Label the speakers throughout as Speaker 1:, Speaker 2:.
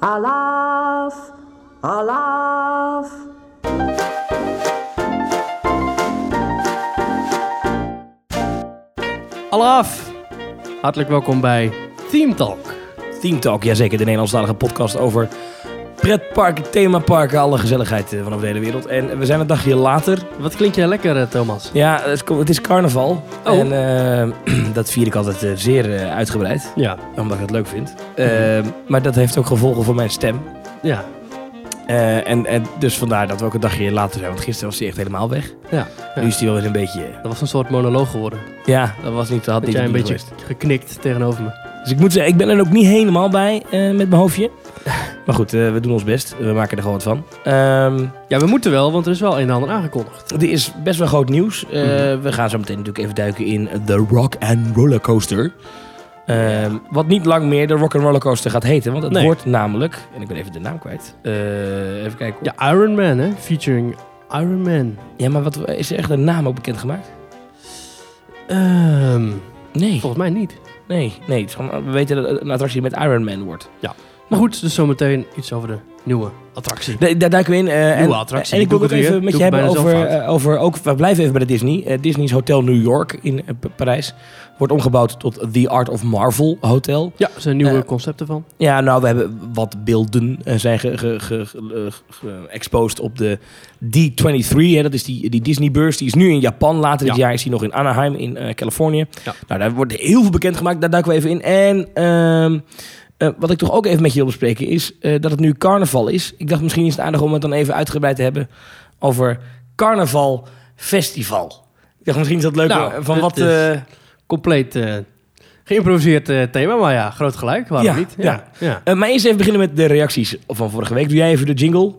Speaker 1: Alaf, alaf.
Speaker 2: Alaf! Hartelijk welkom bij Team Talk.
Speaker 3: Team Talk, jazeker, de Nederlandstalige podcast over pretparken, themaparken, alle gezelligheid eh, vanaf de hele wereld. En we zijn een dagje later.
Speaker 2: Wat klinkt jij lekker, eh, Thomas?
Speaker 3: Ja, het is- het is carnaval.
Speaker 2: Oh.
Speaker 3: En eh, dat vier ik altijd eh, zeer eh, uitgebreid,
Speaker 2: Ja.
Speaker 3: omdat ik het leuk vind. Eh, maar dat heeft ook gevolgen voor mijn stem.
Speaker 2: Ja.
Speaker 3: Eh, en, en dus vandaar dat we ook een dagje later zijn, want gisteren was hij echt helemaal weg.
Speaker 2: Ja. ja.
Speaker 3: Nu is hij wel weer een beetje...
Speaker 2: Dat was een soort monoloog geworden.
Speaker 3: Ja, dat was niet, dat had
Speaker 2: Dat
Speaker 3: niet
Speaker 2: jij een beetje geknikt tegenover me.
Speaker 3: Dus ik moet zeggen, ik ben er ook niet helemaal bij eh, met mijn hoofdje. Maar goed, eh, we doen ons best. We maken er gewoon wat van. Ehm
Speaker 2: Ja, we moeten wel, want er is wel een en ander aangekondigd.
Speaker 3: Er is best wel groot nieuws. Eh,
Speaker 2: Mhm.
Speaker 3: We gaan zo meteen natuurlijk even duiken in The Rock and Roller Coaster. Ehm, wat niet lang meer de Rock and Roller Coaster gaat heten. Want het
Speaker 2: Nee.
Speaker 3: wordt namelijk... En ik ben even de naam kwijt. Eh, even kijken. Ja.
Speaker 2: Ja, Iron Man, hè? Featuring Iron Man.
Speaker 3: ja, maar wat, is er echt een naam ook bekendgemaakt?
Speaker 2: Ehm,
Speaker 3: Nee.
Speaker 2: volgens mij niet.
Speaker 3: Nee, nee. We weten dat het een attractie met Iron Man wordt.
Speaker 2: Maar goed, dus zometeen iets over de nieuwe attractie.
Speaker 3: Da- daar duiken we in. en,
Speaker 2: Nieuwe attractie,
Speaker 3: En ik wil het even met je hebben over, eh, over... Ook, we blijven even bij de Disney. Eh, Disney's Hotel New York in Parijs. Wordt omgebouwd tot The Art of Marvel Hotel.
Speaker 2: Ja, er zijn nieuwe concepten van.
Speaker 3: Ja, nou, we hebben wat beelden zijn ge- ge- ge- ge- ge- exposed op de D23. Hè, dat is die, die Disney-beurs. Die is nu in Japan. Later dit
Speaker 2: Ja.
Speaker 3: jaar is die nog in Anaheim in Californië.
Speaker 2: Ja.
Speaker 3: Nou, daar wordt heel veel bekendgemaakt. Daar duiken we even in. En eh, wat ik toch ook even met je wil bespreken is eh, dat het nu carnaval is. Ik dacht misschien is het aardig om het dan even uitgebreid te hebben over carnaval festival. Ik dacht misschien is dat leuk
Speaker 2: Nou,
Speaker 3: van wat...
Speaker 2: is-
Speaker 3: eh,
Speaker 2: Compleet geïmproviseerd thema, maar ja, groot gelijk. Waarom
Speaker 3: Ja,
Speaker 2: niet?
Speaker 3: ja.
Speaker 2: ja.
Speaker 3: maar eerst even beginnen met de reacties van vorige week. Doe jij even de jingle?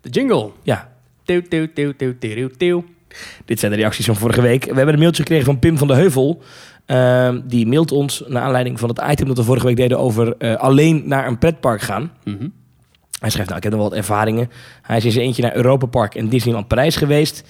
Speaker 2: De jingle.
Speaker 3: Ja,
Speaker 2: Teeuw, teeuw, teeuw, teeuw, teeuw, teeuw.
Speaker 3: Dit zijn de reacties van vorige week. We hebben een mailtje gekregen van Pim van de Heuvel. Ehm, die mailt ons naar aanleiding van het item dat we vorige week deden over eh, alleen naar een pretpark gaan.
Speaker 2: Mhm.
Speaker 3: Hij schrijft, nou, ik heb nog wel wat ervaringen. Hij is in zijn eentje naar Europa Park en Disneyland Parijs geweest.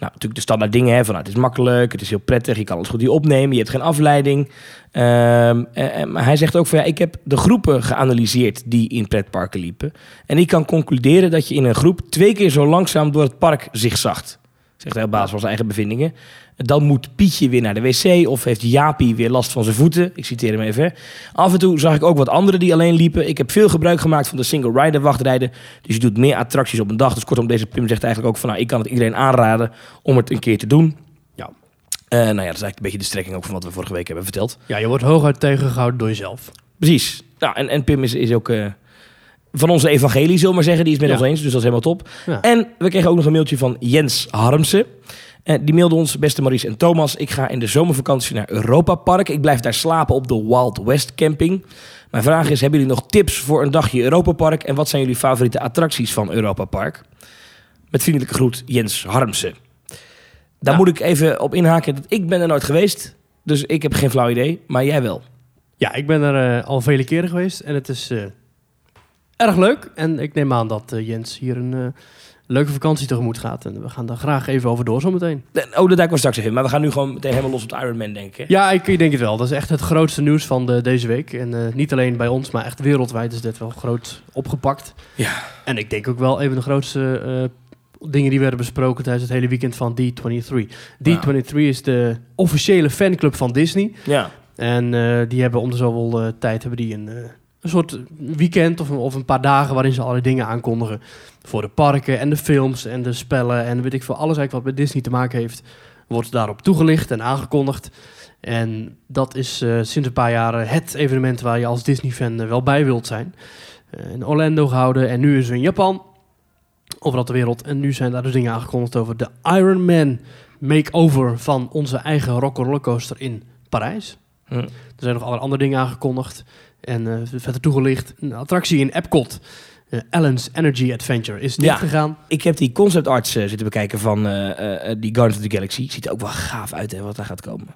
Speaker 3: Nou, natuurlijk de standaard dingen, hè, van nou, het is makkelijk, het is heel prettig, je kan alles goed hier opnemen, je hebt geen afleiding. Ehm, eh, eh, maar hij zegt ook van, ja, ik heb de groepen geanalyseerd die in pretparken liepen. En ik kan concluderen dat je in een groep twee keer zo langzaam door het park zigzagt. Zegt hij op basis van zijn eigen bevindingen. Dan moet Pietje weer naar de wc of heeft Jaapie weer last van zijn voeten. Ik citeer hem even. Af en toe zag ik ook wat anderen die alleen liepen. Ik heb veel gebruik gemaakt van de single rider wachtrijden. Dus je doet meer attracties op een dag. Dus kortom, deze Pim zegt eigenlijk ook van... Nou, ik kan het iedereen aanraden om het een keer te doen.
Speaker 2: Ja.
Speaker 3: Eh, nou ja, dat is eigenlijk een beetje de strekking ook van wat we vorige week hebben verteld.
Speaker 2: ja, je wordt hooguit tegengehouden door jezelf.
Speaker 3: Precies. Nou, en, en Pim is, is ook eh, van onze evangelie, zullen we maar zeggen. Die is met
Speaker 2: Ja.
Speaker 3: ons eens, dus dat is helemaal top.
Speaker 2: Ja.
Speaker 3: En we kregen ook nog een mailtje van Jens Harmsen. Eh, die mailde ons, beste Maurice en Thomas. Ik ga in de zomervakantie naar Europa Park. Ik blijf daar slapen op de Wild West Camping. Mijn vraag is, hebben jullie nog tips voor een dagje Europa Park? En wat zijn jullie favoriete attracties van Europa Park? Met vriendelijke groet, Jens Harmsen. Daar moet ik even op inhaken. dat Ik ben er nooit geweest, dus ik heb geen flauw idee. Maar jij wel.
Speaker 2: Ja, ik ben er eh, al vele keren geweest en het is eh, erg leuk. En ik neem aan dat Jens hier een leuke vakantie tegemoet gaat. En we gaan daar graag even over door zometeen.
Speaker 3: Oh, dat duiken we straks even. Maar we gaan nu gewoon meteen helemaal los op de Iron Man denken.
Speaker 2: Ja, ik, ik denk het wel. Dat is echt het grootste nieuws van de, deze week. En eh, niet alleen bij ons, maar echt wereldwijd is dit wel groot opgepakt.
Speaker 3: Ja.
Speaker 2: En ik denk ook wel even de grootste eh, dingen die werden besproken tijdens het hele weekend van D23. D23 is de officiële fanclub van Disney.
Speaker 3: Ja.
Speaker 2: En eh, die hebben om de zoveel tijd hebben die een, een soort weekend of een, of een paar dagen waarin ze allerlei dingen aankondigen. Voor de parken en de films en de spellen en weet ik veel. Alles eigenlijk wat met Disney te maken heeft, wordt daarop toegelicht en aangekondigd. En dat is eh, sinds een paar jaren het evenement waar je als Disney-fan eh, wel bij wilt zijn. Eh, in Orlando gehouden en nu is het in Japan. Overal ter wereld. En nu zijn daar dus dingen aangekondigd over de Iron Man makeover van onze eigen Rock Rollercoaster in Parijs.
Speaker 3: Hm.
Speaker 2: Er zijn nog allerlei andere dingen aangekondigd. En eh verder toegelicht. Een attractie in Epcot. eh, Ellen's Energy Adventure is
Speaker 3: Ja.
Speaker 2: dicht gegaan.
Speaker 3: Ik heb die concept arts eh, zitten bekijken van eh, eh, die Guardians of the Galaxy. Ziet er ook wel gaaf uit, hè, wat daar gaat komen.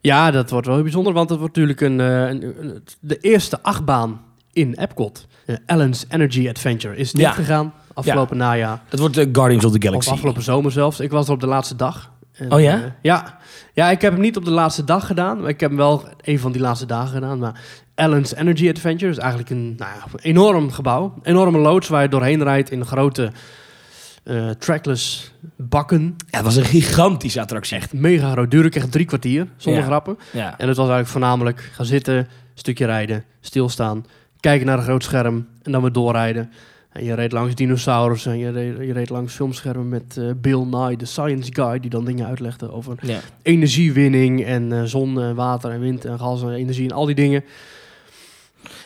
Speaker 2: Ja, dat wordt wel heel bijzonder, want het wordt natuurlijk een, eh, een, een- de eerste achtbaan in Epcot. Eh, Ellen's Energy Adventure is
Speaker 3: Ja.
Speaker 2: dicht gegaan afgelopen najaar.
Speaker 3: Dat wordt de Guardians of the
Speaker 2: Of
Speaker 3: Galaxy.
Speaker 2: afgelopen zomer zelfs. Ik was er op de laatste dag. En,
Speaker 3: Oh ja?
Speaker 2: eh, ja. Ja, ik heb hem niet op de laatste dag gedaan. Maar ik heb hem wel een van die laatste dagen gedaan. Maar Allen's Energy Adventure is eigenlijk een, nou ja, enorm gebouw. Enorme loods waar je doorheen rijdt in grote eh, trackless bakken.
Speaker 3: Ja, het was een gigantische attractie.
Speaker 2: Echt mega groot. Duurde ook echt drie kwartier, zonder
Speaker 3: Ja.
Speaker 2: grappen.
Speaker 3: Ja.
Speaker 2: En het was eigenlijk voornamelijk gaan zitten, stukje rijden, stilstaan, kijken naar een groot scherm en dan weer doorrijden. En je reed langs dinosaurus en je reed, je reed langs filmschermen met eh, Bill Nye, de science guy, die dan dingen uitlegde over
Speaker 3: Ja.
Speaker 2: energiewinning en eh, zon, en water en wind en gas en energie en al die dingen.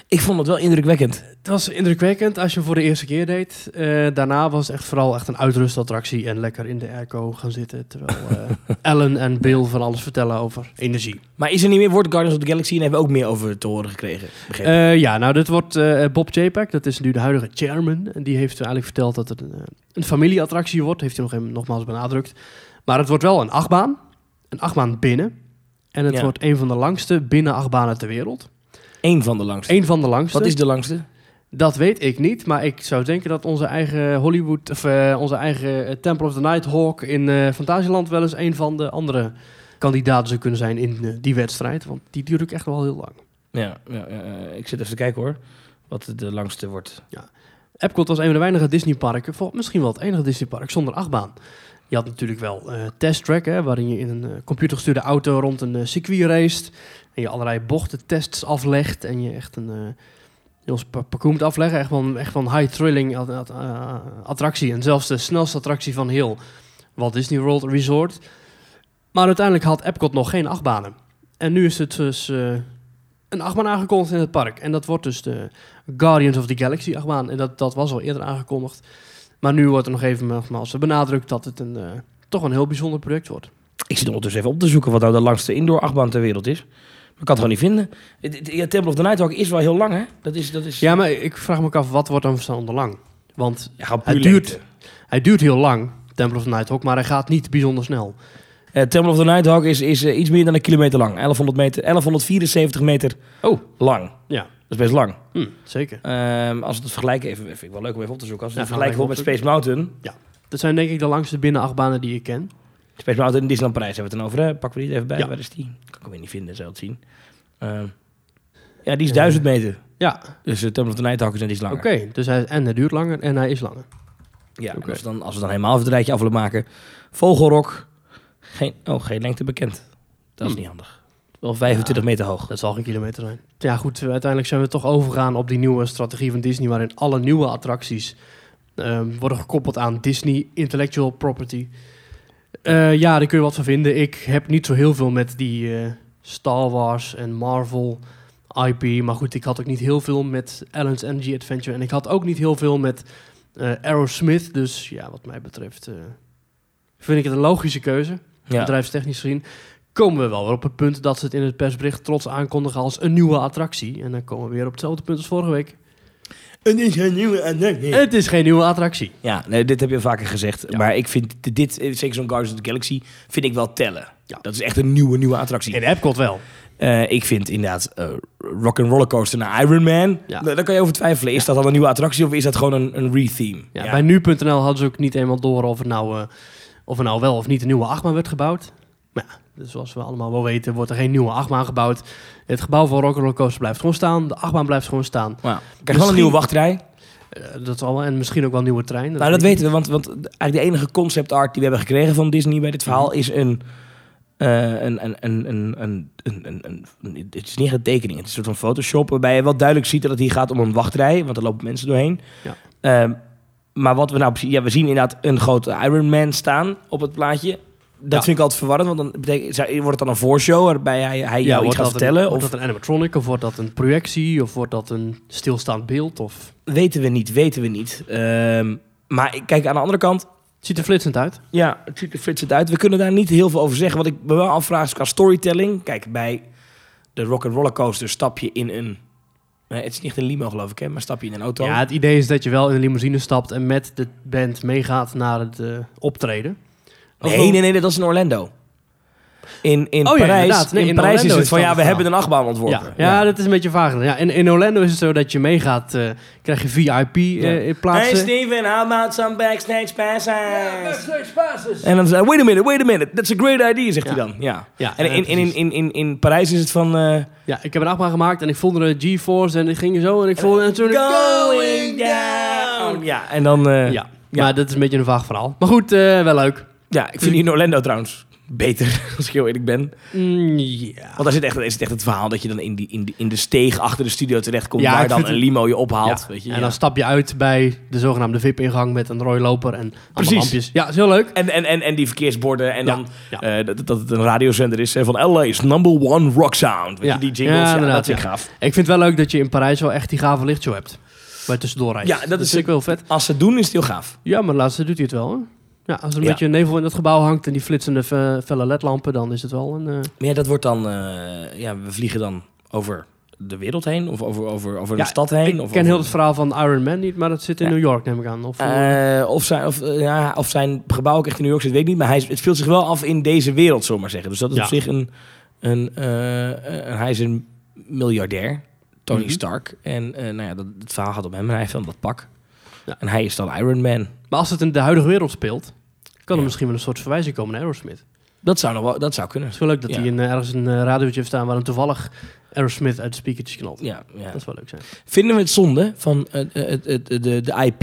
Speaker 3: Ik vond het wel indrukwekkend.
Speaker 2: Het was indrukwekkend als je hem voor de eerste keer deed. Eh, daarna was het echt vooral echt een uitrustattractie en lekker in de airco gaan zitten. Terwijl eh, Ellen en Bill van alles vertellen over energie.
Speaker 3: Maar is er niet meer, wordt Guardians of the Galaxy en hebben we ook meer over te horen gekregen?
Speaker 2: Eh, ja, nou, dit wordt eh, Bob Chapek, dat is nu de huidige chairman. En die heeft eigenlijk verteld dat het een, een familieattractie wordt. Heeft hij nog even nogmaals benadrukt. Maar het wordt wel een achtbaan. Een achtbaan binnen. En het
Speaker 3: Ja.
Speaker 2: wordt een van de langste binnen achtbanen ter wereld.
Speaker 3: Eén van de langste.
Speaker 2: Eén van de langste.
Speaker 3: Wat is de langste?
Speaker 2: Dat weet ik niet, maar ik zou denken dat onze eigen Hollywood, of eh, onze eigen eh, Temple of the Nighthawk in eh Fantasieland wel eens een van de andere kandidaten zou kunnen zijn in die wedstrijd. Want die duurt ook echt wel heel lang.
Speaker 3: Ja, ja, ja, ja, ik zit even te kijken hoor. Wat de langste wordt.
Speaker 2: Epcot was een van de weinige Disneyparken, misschien wel het enige Disneypark zonder achtbaan. Je had natuurlijk wel eh test track, hè, waarin je in een eh, computergestuurde auto rond een eh, circuit raced. En je allerlei bochtentests aflegt en je echt een parcours moet afleggen. Echt van, echt van high thrilling at- at- attractie. En zelfs de snelste attractie van heel Walt Disney World Resort. Maar uiteindelijk had Epcot nog geen achtbanen. En nu is het dus een achtbaan aangekondigd in het park. En dat wordt dus de Guardians of the Galaxy achtbaan. En dat, dat was al eerder aangekondigd. Maar nu wordt er nog even nogmaals benadrukt dat het een, eh, toch een heel bijzonder project wordt.
Speaker 3: Ik zit ondertussen even op te zoeken wat nou de langste indoor achtbaan ter wereld is. Maar ik kan het gewoon niet vinden. Ja, Temple of the Nighthawk is wel heel lang, hè? Dat is... Dat is
Speaker 2: Ja, maar ik vraag me ook af, wat wordt dan verstaan onder lang? Want
Speaker 3: Ja, puur
Speaker 2: duurt,
Speaker 3: lengte.
Speaker 2: hij duurt heel lang, Temple of the Nighthawk, maar hij gaat niet bijzonder snel.
Speaker 3: Eh, Temple of the Nighthawk is, is eh, iets meer dan een kilometer lang. 1100 meter, 1174 meter
Speaker 2: Oh.
Speaker 3: lang.
Speaker 2: Ja,
Speaker 3: is best lang.
Speaker 2: hm, zeker.
Speaker 3: Ehm, als we het vergelijken, even, vind ik wel leuk om even op te zoeken. Als we
Speaker 2: Ja,
Speaker 3: het vergelijken met Space Mountain.
Speaker 2: Dat zijn denk ik de langste binnen achtbanen die ik ken.
Speaker 3: Space Mountain in Disneyland Parijs hebben we het dan over. Hè? Pakken we die even bij.
Speaker 2: Ja.
Speaker 3: Waar is die? Kan ik hem weer niet vinden, je het zien. Ehm, ja, die is 1000 meter.
Speaker 2: Ja,
Speaker 3: Dus uh, Temple of the Nighthawk is net iets
Speaker 2: oké.
Speaker 3: langer.
Speaker 2: Dus hij, en hij duurt langer en hij is langer.
Speaker 3: Ja, en als, we dan, als we dan helemaal even het rijtje af willen maken. Vogelrok. Geen, oh, geen lengte bekend. Dat is
Speaker 2: Hm.
Speaker 3: niet handig. Wel 25 meter hoog.
Speaker 2: Dat zal geen kilometer zijn. Ja, goed. Uiteindelijk zijn we toch overgegaan op die nieuwe strategie van Disney, waarin alle nieuwe attracties ehm, worden gekoppeld aan Disney Intellectual Property. Eh, ja, daar kun je wat van vinden. Ik heb niet zo heel veel met die eh, Star Wars en Marvel IP. Maar goed, ik had ook niet heel veel met Allen's Energy Adventure. En ik had ook niet heel veel met eh, Aerosmith. Dus ja, wat mij betreft eh, vind ik het een logische keuze
Speaker 3: Ja.
Speaker 2: bedrijfstechnisch gezien, komen we wel weer op het punt dat ze het in het persbericht trots aankondigen als een nieuwe attractie. En dan komen we weer op hetzelfde punt als vorige week.
Speaker 3: Het is een nieuwe attractie.
Speaker 2: Het is geen nieuwe attractie.
Speaker 3: Ja, nee, dit heb je vaker gezegd.
Speaker 2: Ja.
Speaker 3: Maar ik vind dit- dit, zeker zo'n Guardians of the Galaxy, vind ik wel tellen.
Speaker 2: Ja.
Speaker 3: Dat is echt een nieuwe, nieuwe attractie.
Speaker 2: In Epcot wel.
Speaker 3: Eh, ik vind inderdaad eh Rock and Roller Coaster naar Iron Man.
Speaker 2: Ja.
Speaker 3: Daar, daar kan je over twijfelen. Is dat dan een nieuwe attractie of is dat gewoon een, een retheme?
Speaker 2: Ja, Bij nu.nl hadden ze ook niet eenmaal door of, het nou, eh, of er nou wel of niet een nieuwe achtbaan werd gebouwd. Maar ja, dus zoals we allemaal wel weten, wordt er geen nieuwe achtbaan gebouwd. Het gebouw van Rock'n'Roller Coaster blijft gewoon staan. De achtbaan blijft gewoon staan.
Speaker 3: er krijg wel een nieuwe wachtrij.
Speaker 2: Eh, dat dat wel. en misschien ook wel een nieuwe trein.
Speaker 3: Dat nou, dat weten we, want, want eigenlijk de enige concept art die we hebben gekregen van Disney bij dit verhaal
Speaker 2: mhm.
Speaker 3: is een... Uh, een, een, een, een, een, het is niet een tekening, het is een soort van Photoshop waarbij je wel duidelijk ziet dat het hier gaat om een wachtrij, want er lopen mensen doorheen.
Speaker 2: Ja.
Speaker 3: Ehm, maar wat we nou ja, we zien inderdaad een grote Iron Man staan op het plaatje. Dat
Speaker 2: Ja.
Speaker 3: vind ik altijd verwarrend, want dan betekent, wordt het dan een voorshow waarbij hij, hij jou iets gaat vertellen?
Speaker 2: Een,
Speaker 3: of
Speaker 2: wordt dat een animatronic of wordt dat een projectie of wordt dat een stilstaand beeld? Of...
Speaker 3: weten we niet, weten we niet. Ehm, maar kijk, aan de andere kant,
Speaker 2: Het ziet er flitsend uit.
Speaker 3: Ja, het ziet er flitsend uit. We kunnen daar niet heel veel over zeggen. Wat ik me wel afvraag is qua storytelling. Kijk, bij de Rock and Roller Coaster stap je in een... Nee, het is niet een limo, geloof ik, hè? Maar stap je in een auto.
Speaker 2: Ja, het idee is dat je wel in een limousine stapt en met de band meegaat naar het eh, optreden.
Speaker 3: Nee, nee, nee, dat is in Orlando. In, in
Speaker 2: Oh ja,
Speaker 3: Parijs.
Speaker 2: Nee,
Speaker 3: in
Speaker 2: in
Speaker 3: Parijs is het van ja, we hebben een achtbaan ontworpen.
Speaker 2: Ja, ja, dat is een beetje vaag. Ja, in, in Orlando is het zo dat je meegaat, eh, krijg je VIP eh, in plaatsen.
Speaker 3: Hey Steven, how about some backstage passes? En dan zei wait a minute, wait a minute, that's a great idea, zegt
Speaker 2: Ja.
Speaker 3: hij dan. Ja.
Speaker 2: Ja,
Speaker 3: En in, in, in, in, in, in Parijs is het van... eh,
Speaker 2: Ja, ik heb een achtbaan gemaakt en ik voelde de G-force en ik ging zo en ik voelde... En toen
Speaker 3: going down. Ja, en dan... eh,
Speaker 2: Ja, maar dat is een beetje een vaag verhaal. Maar goed, eh, wel leuk.
Speaker 3: Ja, ik vind die in Orlando trouwens beter, als ik heel eerlijk ben.
Speaker 2: Mm.
Speaker 3: Want daar zit echt, is het echt het verhaal dat je dan in, die, in, die, in de steeg achter de studio terechtkomt...
Speaker 2: Ja,
Speaker 3: waar dan een limo je ophaalt.
Speaker 2: Ja.
Speaker 3: Weet je,
Speaker 2: en
Speaker 3: ja.
Speaker 2: dan stap je uit bij de zogenaamde VIP-ingang met een rode loper en
Speaker 3: Precies.
Speaker 2: lampjes. Ja, is heel leuk.
Speaker 3: En, en, en, en die verkeersborden en dan
Speaker 2: ja.
Speaker 3: eh, dat, dat het een radiozender is van LA's number one rock sound. Weet
Speaker 2: Ja.
Speaker 3: je, die jingles,
Speaker 2: Ja,
Speaker 3: dat is gaaf.
Speaker 2: Ik vind het wel leuk dat je in Parijs wel echt die gave lichtshow hebt. Waar je tussendoor rijdt.
Speaker 3: Ja, dat is-
Speaker 2: ik wel vet.
Speaker 3: Als ze het doen, is het heel gaaf.
Speaker 2: Ja, maar laatste doet hij het wel, hoor. Ja, als er een
Speaker 3: Ja.
Speaker 2: beetje nevel in het gebouw hangt en die flitsende fe- felle ledlampen, dan is het wel een... eh,
Speaker 3: Maar ja, dat wordt dan... eh, ja, we vliegen dan over de wereld heen of over, over, over
Speaker 2: Ja,
Speaker 3: een stad heen.
Speaker 2: ik
Speaker 3: of
Speaker 2: ken
Speaker 3: over-
Speaker 2: heel het verhaal van Iron Man niet, maar dat zit in
Speaker 3: Ja.
Speaker 2: New York, neem ik aan. Of, eh,
Speaker 3: of, zijn, of, ja, of zijn gebouw ook echt in New York zit, weet ik niet. Maar hij, het speelt zich wel af in deze wereld, zullen we maar zeggen. Dus dat is
Speaker 2: Ja.
Speaker 3: op zich een... een een- hij is een miljardair, Tony
Speaker 2: Mhm.
Speaker 3: Stark. En nou ja, dat, het verhaal gaat om hem en hij heeft dan dat pak.
Speaker 2: Ja.
Speaker 3: En hij is dan Iron Man.
Speaker 2: maar als het in de huidige wereld speelt, kan er misschien wel een soort verwijzing komen naar Aerosmith.
Speaker 3: Dat zou, nog wel, dat zou kunnen.
Speaker 2: Het is wel leuk dat hij in, eh, ergens een uh, radiootje heeft staan waar dan toevallig Aerosmith uit de speakertjes knalt.
Speaker 3: Ja, ja.
Speaker 2: Dat is wel leuk zijn.
Speaker 3: Vinden we het zonde van eh, eh, het- het- de, de IP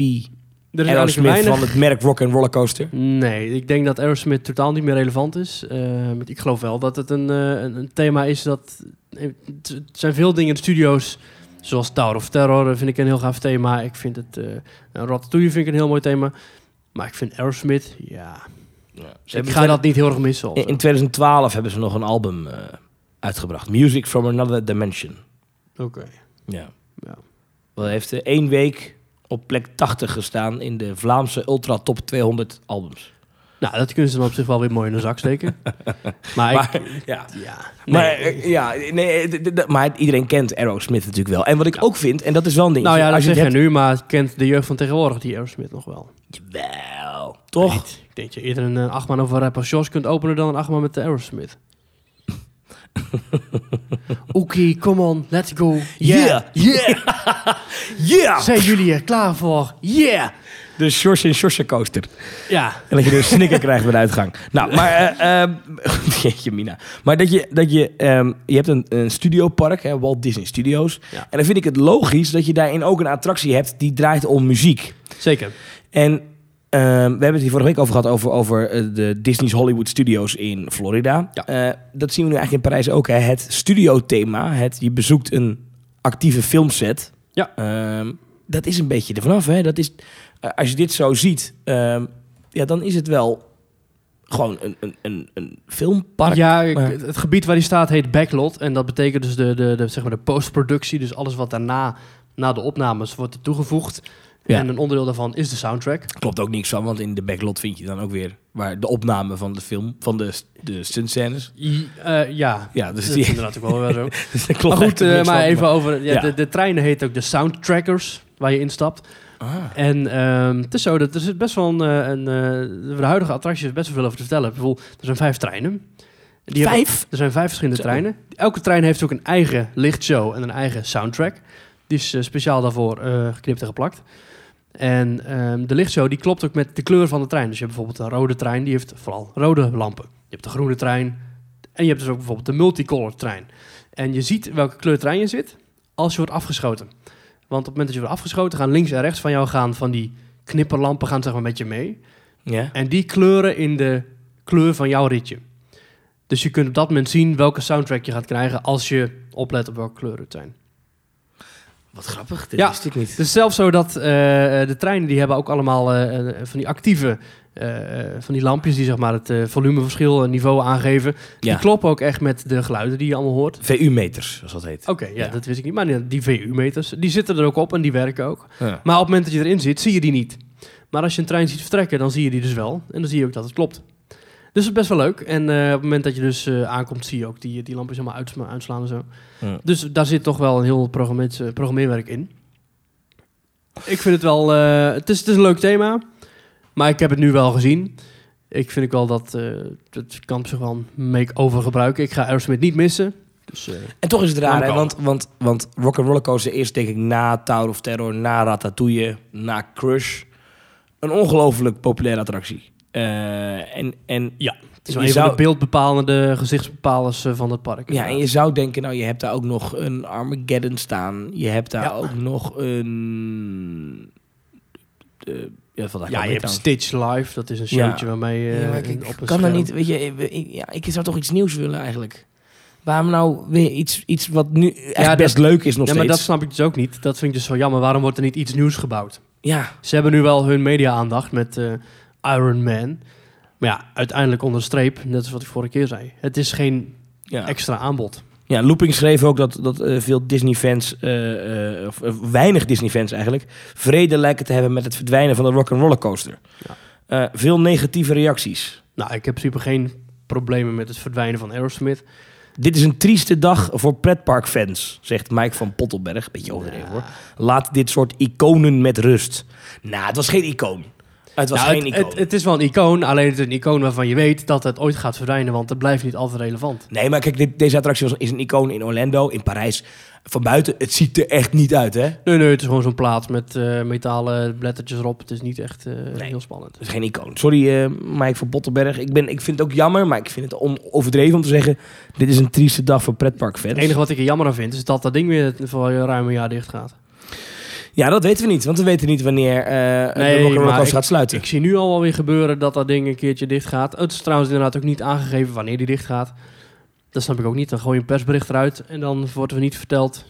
Speaker 2: Er is
Speaker 3: Aerosmith
Speaker 2: weinig...
Speaker 3: van het merk Rock and Rollercoaster?
Speaker 2: Nee, ik denk dat Aerosmith totaal niet meer relevant is. Eh, ik geloof wel dat het een, eh, een, een thema is dat... Het zijn veel dingen in de studio's, zoals Tower of Terror, eh, vind ik een heel gaaf thema. Ik vind het... eh Ratatouille vind ik een heel mooi thema. Maar ik vind Aerosmith, ja...
Speaker 3: Ze
Speaker 2: ik ga dat niet heel erg missen.
Speaker 3: in, in 2012 hebben ze nog een album eh, uitgebracht. Music from Another Dimension.
Speaker 2: Oké.
Speaker 3: Ja.
Speaker 2: Ja.
Speaker 3: Dat heeft eh, één week op plek 80 gestaan in de Vlaamse Ultra Top 200 albums.
Speaker 2: Nou, dat kunnen ze dan op zich wel weer mooi in de zak steken. maar,
Speaker 3: Maar,
Speaker 2: ik...
Speaker 3: ja.
Speaker 2: Ja,
Speaker 3: Maar,
Speaker 2: nee.
Speaker 3: eh, ja, nee, eh, maar iedereen kent Aerosmith natuurlijk wel. En wat ik ook vind, en dat is wel een ding.
Speaker 2: nou ja,
Speaker 3: als je
Speaker 2: zeg je nu, maar kent de jeugd van tegenwoordig die Aerosmith nog wel?
Speaker 3: hebt- Jawel, toch?
Speaker 2: Ik denk dat je eerder een uh, achtman over rapper Jos kunt openen dan een achtman met de Aerosmith. Oké, come on, let's go.
Speaker 3: Yeah, yeah, yeah!
Speaker 2: Zijn jullie er klaar voor? Yeah!
Speaker 3: De Sjors en coaster.
Speaker 2: Ja,
Speaker 3: En dat je dus snikker krijgt bij de uitgang. Nou, maar... jeetje, Mina. Maar dat je... Dat je, ehm, je hebt een, een studiopark, hè, Walt Disney Studios.
Speaker 2: Ja.
Speaker 3: En dan vind ik het logisch dat je daarin ook een attractie hebt... die draait om muziek.
Speaker 2: zeker.
Speaker 3: En ehm, we hebben het hier vorige week over gehad... over, over eh, de Disney's Hollywood Studios in Florida.
Speaker 2: Ja.
Speaker 3: Eh, dat zien we nu eigenlijk in Parijs ook. Hè. Het studiothema. Het, je bezoekt een actieve filmset.
Speaker 2: Ja.
Speaker 3: Dat is een beetje ervan af. Hè. Dat is, als je dit zo ziet... ehm, ja, dan is het wel gewoon een, een, een, een filmpark.
Speaker 2: Ja, ik- het gebied waar die staat heet backlot. En dat betekent dus de, de, de, zeg maar de postproductie. Dus alles wat daarna, na de opnames, wordt toegevoegd.
Speaker 3: Ja.
Speaker 2: En een onderdeel daarvan is de soundtrack.
Speaker 3: Klopt ook niks van, want in de backlot vind je dan ook weer... waar de opname van de film, van de, de stuntscènes.
Speaker 2: I- eh, ja,
Speaker 3: Ja, dus
Speaker 2: dat
Speaker 3: die...
Speaker 2: is inderdaad ook wel weer zo.
Speaker 3: dus klopt
Speaker 2: maar goed, eh, maar
Speaker 3: van,
Speaker 2: even over... Ja,
Speaker 3: ja.
Speaker 2: De, de treinen heet ook de soundtrackers, waar je instapt.
Speaker 3: Ah.
Speaker 2: En ehm, het is zo, dat er zit best wel een... eh, een eh, de huidige attractie is best wel veel over te vertellen. Bijvoorbeeld, er zijn vijf treinen. Die hebben-
Speaker 3: Vijf?
Speaker 2: er zijn vijf verschillende
Speaker 3: Zo.
Speaker 2: treinen. Elke trein heeft ook een eigen lichtshow en een eigen soundtrack. Die is eh, speciaal daarvoor eh, geknipt en geplakt. En ehm, de lichtshow die klopt ook met de kleur van de trein. Dus je hebt bijvoorbeeld een rode trein, die heeft vooral rode lampen. Je hebt de groene trein en je hebt dus ook bijvoorbeeld de multicolor trein. En je ziet welke kleur trein je zit als je wordt afgeschoten. Want op het moment dat je wordt afgeschoten, gaan links en rechts van jou gaan van die knipperlampen gaan zeg maar met je mee.
Speaker 3: Ja.
Speaker 2: En die kleuren in de kleur van jouw ritje. Dus je kunt op dat moment zien welke soundtrack je gaat krijgen als je oplet op welke kleuren het zijn.
Speaker 3: Wat grappig, dit
Speaker 2: Ja.
Speaker 3: wist ik niet.
Speaker 2: Het is zelfs zo dat eh, de treinen die hebben ook allemaal eh, eh, van die actieve, van die lampjes die zeg maar het volumeverschil en niveau aangeven.
Speaker 3: Ja.
Speaker 2: Die kloppen ook echt met de geluiden die je allemaal hoort.
Speaker 3: VU-meters, zoals dat heet.
Speaker 2: Oké, ja,
Speaker 3: Ja.
Speaker 2: dat wist ik niet. Maar die VU-meters, die zitten er ook op en die werken ook. Maar op het moment dat je erin zit, zie je die niet. Maar als je een trein ziet vertrekken, dan zie je die dus wel. En dan zie je ook dat het klopt. Dus dat is best wel leuk. En eh, op het moment dat je dus eh, aankomt, zie je ook die, die lampjes helemaal uitslaan en zo.
Speaker 3: Ja.
Speaker 2: Dus daar zit toch wel een heel eh, programmeerwerk in. Ik vind het wel... eh, het, is, het is een leuk thema. Maar ik heb het nu wel gezien. Ik vind ik wel dat eh het kan zich wel een make-over gebruiken. Ik ga Aerosmith niet missen. Dus, eh,
Speaker 3: En toch is het raar,
Speaker 2: Laat
Speaker 3: hè? Want, want, want Rock Roller Coaster is denk ik na Tower of Terror, na Ratatouille, na Crush... een ongelooflijk populaire attractie. Eh, en, en
Speaker 2: ja, het is
Speaker 3: Je
Speaker 2: wel een
Speaker 3: zou-
Speaker 2: van de beeldbepalende gezichtsbepalers eh, van het park.
Speaker 3: Ja, en je zou denken, nou, je hebt daar ook nog een Armageddon staan. Je hebt daar
Speaker 2: Ja.
Speaker 3: ook nog een... eh, ja,
Speaker 2: Ja, je hebt. Stitch Live. Dat is een
Speaker 3: Ja.
Speaker 2: showtje waarmee je
Speaker 3: Ja, ik,
Speaker 2: op een
Speaker 3: kan dat niet, weet je, ik, ja, ik zou toch iets nieuws willen eigenlijk. Waarom nou weer iets, iets wat nu echt
Speaker 2: Ja,
Speaker 3: best leuk is nog
Speaker 2: Ja, maar dat snap ik dus ook niet. Dat vind ik dus zo jammer. Waarom wordt er niet iets nieuws gebouwd?
Speaker 3: Ja,
Speaker 2: Ze hebben nu wel hun media-aandacht met Iron Man. Maar ja, uiteindelijk onder de streep, net als wat ik vorige keer zei. Het is geen
Speaker 3: ja.
Speaker 2: extra aanbod.
Speaker 3: ja, Looping schreef ook dat, dat eh, veel Disney-fans, eh, eh, of weinig Disney-fans eigenlijk, vrede lijken te hebben met het verdwijnen van de Rock'n'Roller Coaster.
Speaker 2: Ja.
Speaker 3: Veel negatieve reacties.
Speaker 2: Nou, ik heb super geen problemen met het verdwijnen van Aerosmith.
Speaker 3: Dit is een trieste dag voor pretparkfans, zegt Mike van Pottelberg. Beetje overdreven hoor. Laat dit soort iconen met rust. Nou, het was geen icoon. Het was
Speaker 2: Nou,
Speaker 3: geen
Speaker 2: het,
Speaker 3: icoon.
Speaker 2: het, het is wel een icoon, alleen het is een icoon waarvan je weet dat het ooit gaat verdwijnen, want het blijft niet altijd relevant.
Speaker 3: Nee, maar kijk, dit, deze attractie was, is een icoon in Orlando, in Parijs. Van buiten, het ziet er echt niet uit, hè?
Speaker 2: Nee, nee, het is gewoon zo'n plaat met eh, metalen blettertjes erop. Het is niet echt eh, heel spannend.
Speaker 3: Het is geen icoon. Sorry, eh, Mike van Pottelberg. Ik, ben, ik vind het ook jammer, maar ik vind het on- overdreven om te zeggen... dit is een trieste dag voor pretparkfans.
Speaker 2: Het enige wat ik er jammer aan vind, is dat dat ding weer voor ruim een jaar dicht gaat.
Speaker 3: Ja, dat weten we niet, want we weten niet wanneer eh
Speaker 2: Nee,
Speaker 3: de Coaster gaat sluiten.
Speaker 2: Ik zie nu al wel weer gebeuren dat dat ding een keertje dicht gaat. Het is trouwens inderdaad ook niet aangegeven wanneer die dicht gaat. Dat snap ik ook niet. Dan gooi je een persbericht eruit en dan wordt er niet verteld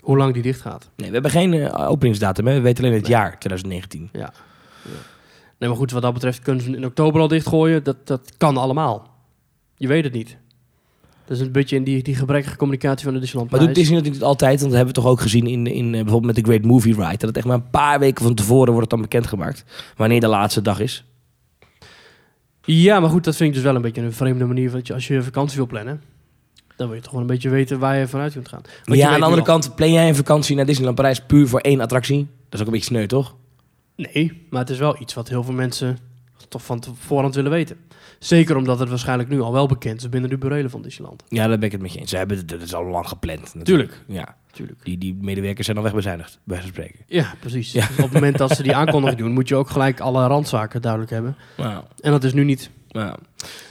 Speaker 2: hoe lang die dicht gaat.
Speaker 3: Nee, we hebben geen eh, openingsdatum, hè? we weten alleen het
Speaker 2: Nee.
Speaker 3: jaar, 2019.
Speaker 2: Nee, maar goed, wat dat betreft kunnen ze in oktober al dichtgooien. Dat, dat kan allemaal. Je weet het niet. Dat is een beetje in die, die gebrekkige communicatie van de Disneyland
Speaker 3: Maar doet. Disney natuurlijk altijd, want dat hebben we toch ook gezien in, in eh, bijvoorbeeld met de Great Movie Ride, dat het echt maar een paar weken van tevoren wordt het dan bekendgemaakt, wanneer de laatste dag is.
Speaker 2: Ja, maar goed, dat vind ik dus wel een beetje een vreemde manier. Want je, als je vakantie wil plannen, dan wil je toch wel een beetje weten waar je vanuit kunt gaan. Want
Speaker 3: ja, aan de andere
Speaker 2: al-
Speaker 3: kant, plan jij een vakantie naar Disneyland Parijs puur voor één attractie? Dat is ook een beetje sneu, toch?
Speaker 2: Nee, maar het is wel iets wat heel veel mensen toch van voorhand willen weten. Zeker omdat het waarschijnlijk nu al wel bekend is binnen de burelen van Disneyland.
Speaker 3: Ja, daar ben ik het met je eens. Ze hebben het, dat is al lang gepland. natuurlijk.
Speaker 2: Tuurlijk.
Speaker 3: Ja,
Speaker 2: Tuurlijk.
Speaker 3: die, die medewerkers zijn al wegbezuinigd, bij spreken.
Speaker 2: Ja, precies.
Speaker 3: Ja.
Speaker 2: Dus op het moment dat ze die aankondiging doen, moet je ook gelijk alle randzaken duidelijk hebben.
Speaker 3: Nou,
Speaker 2: En dat is nu niet.
Speaker 3: Nou.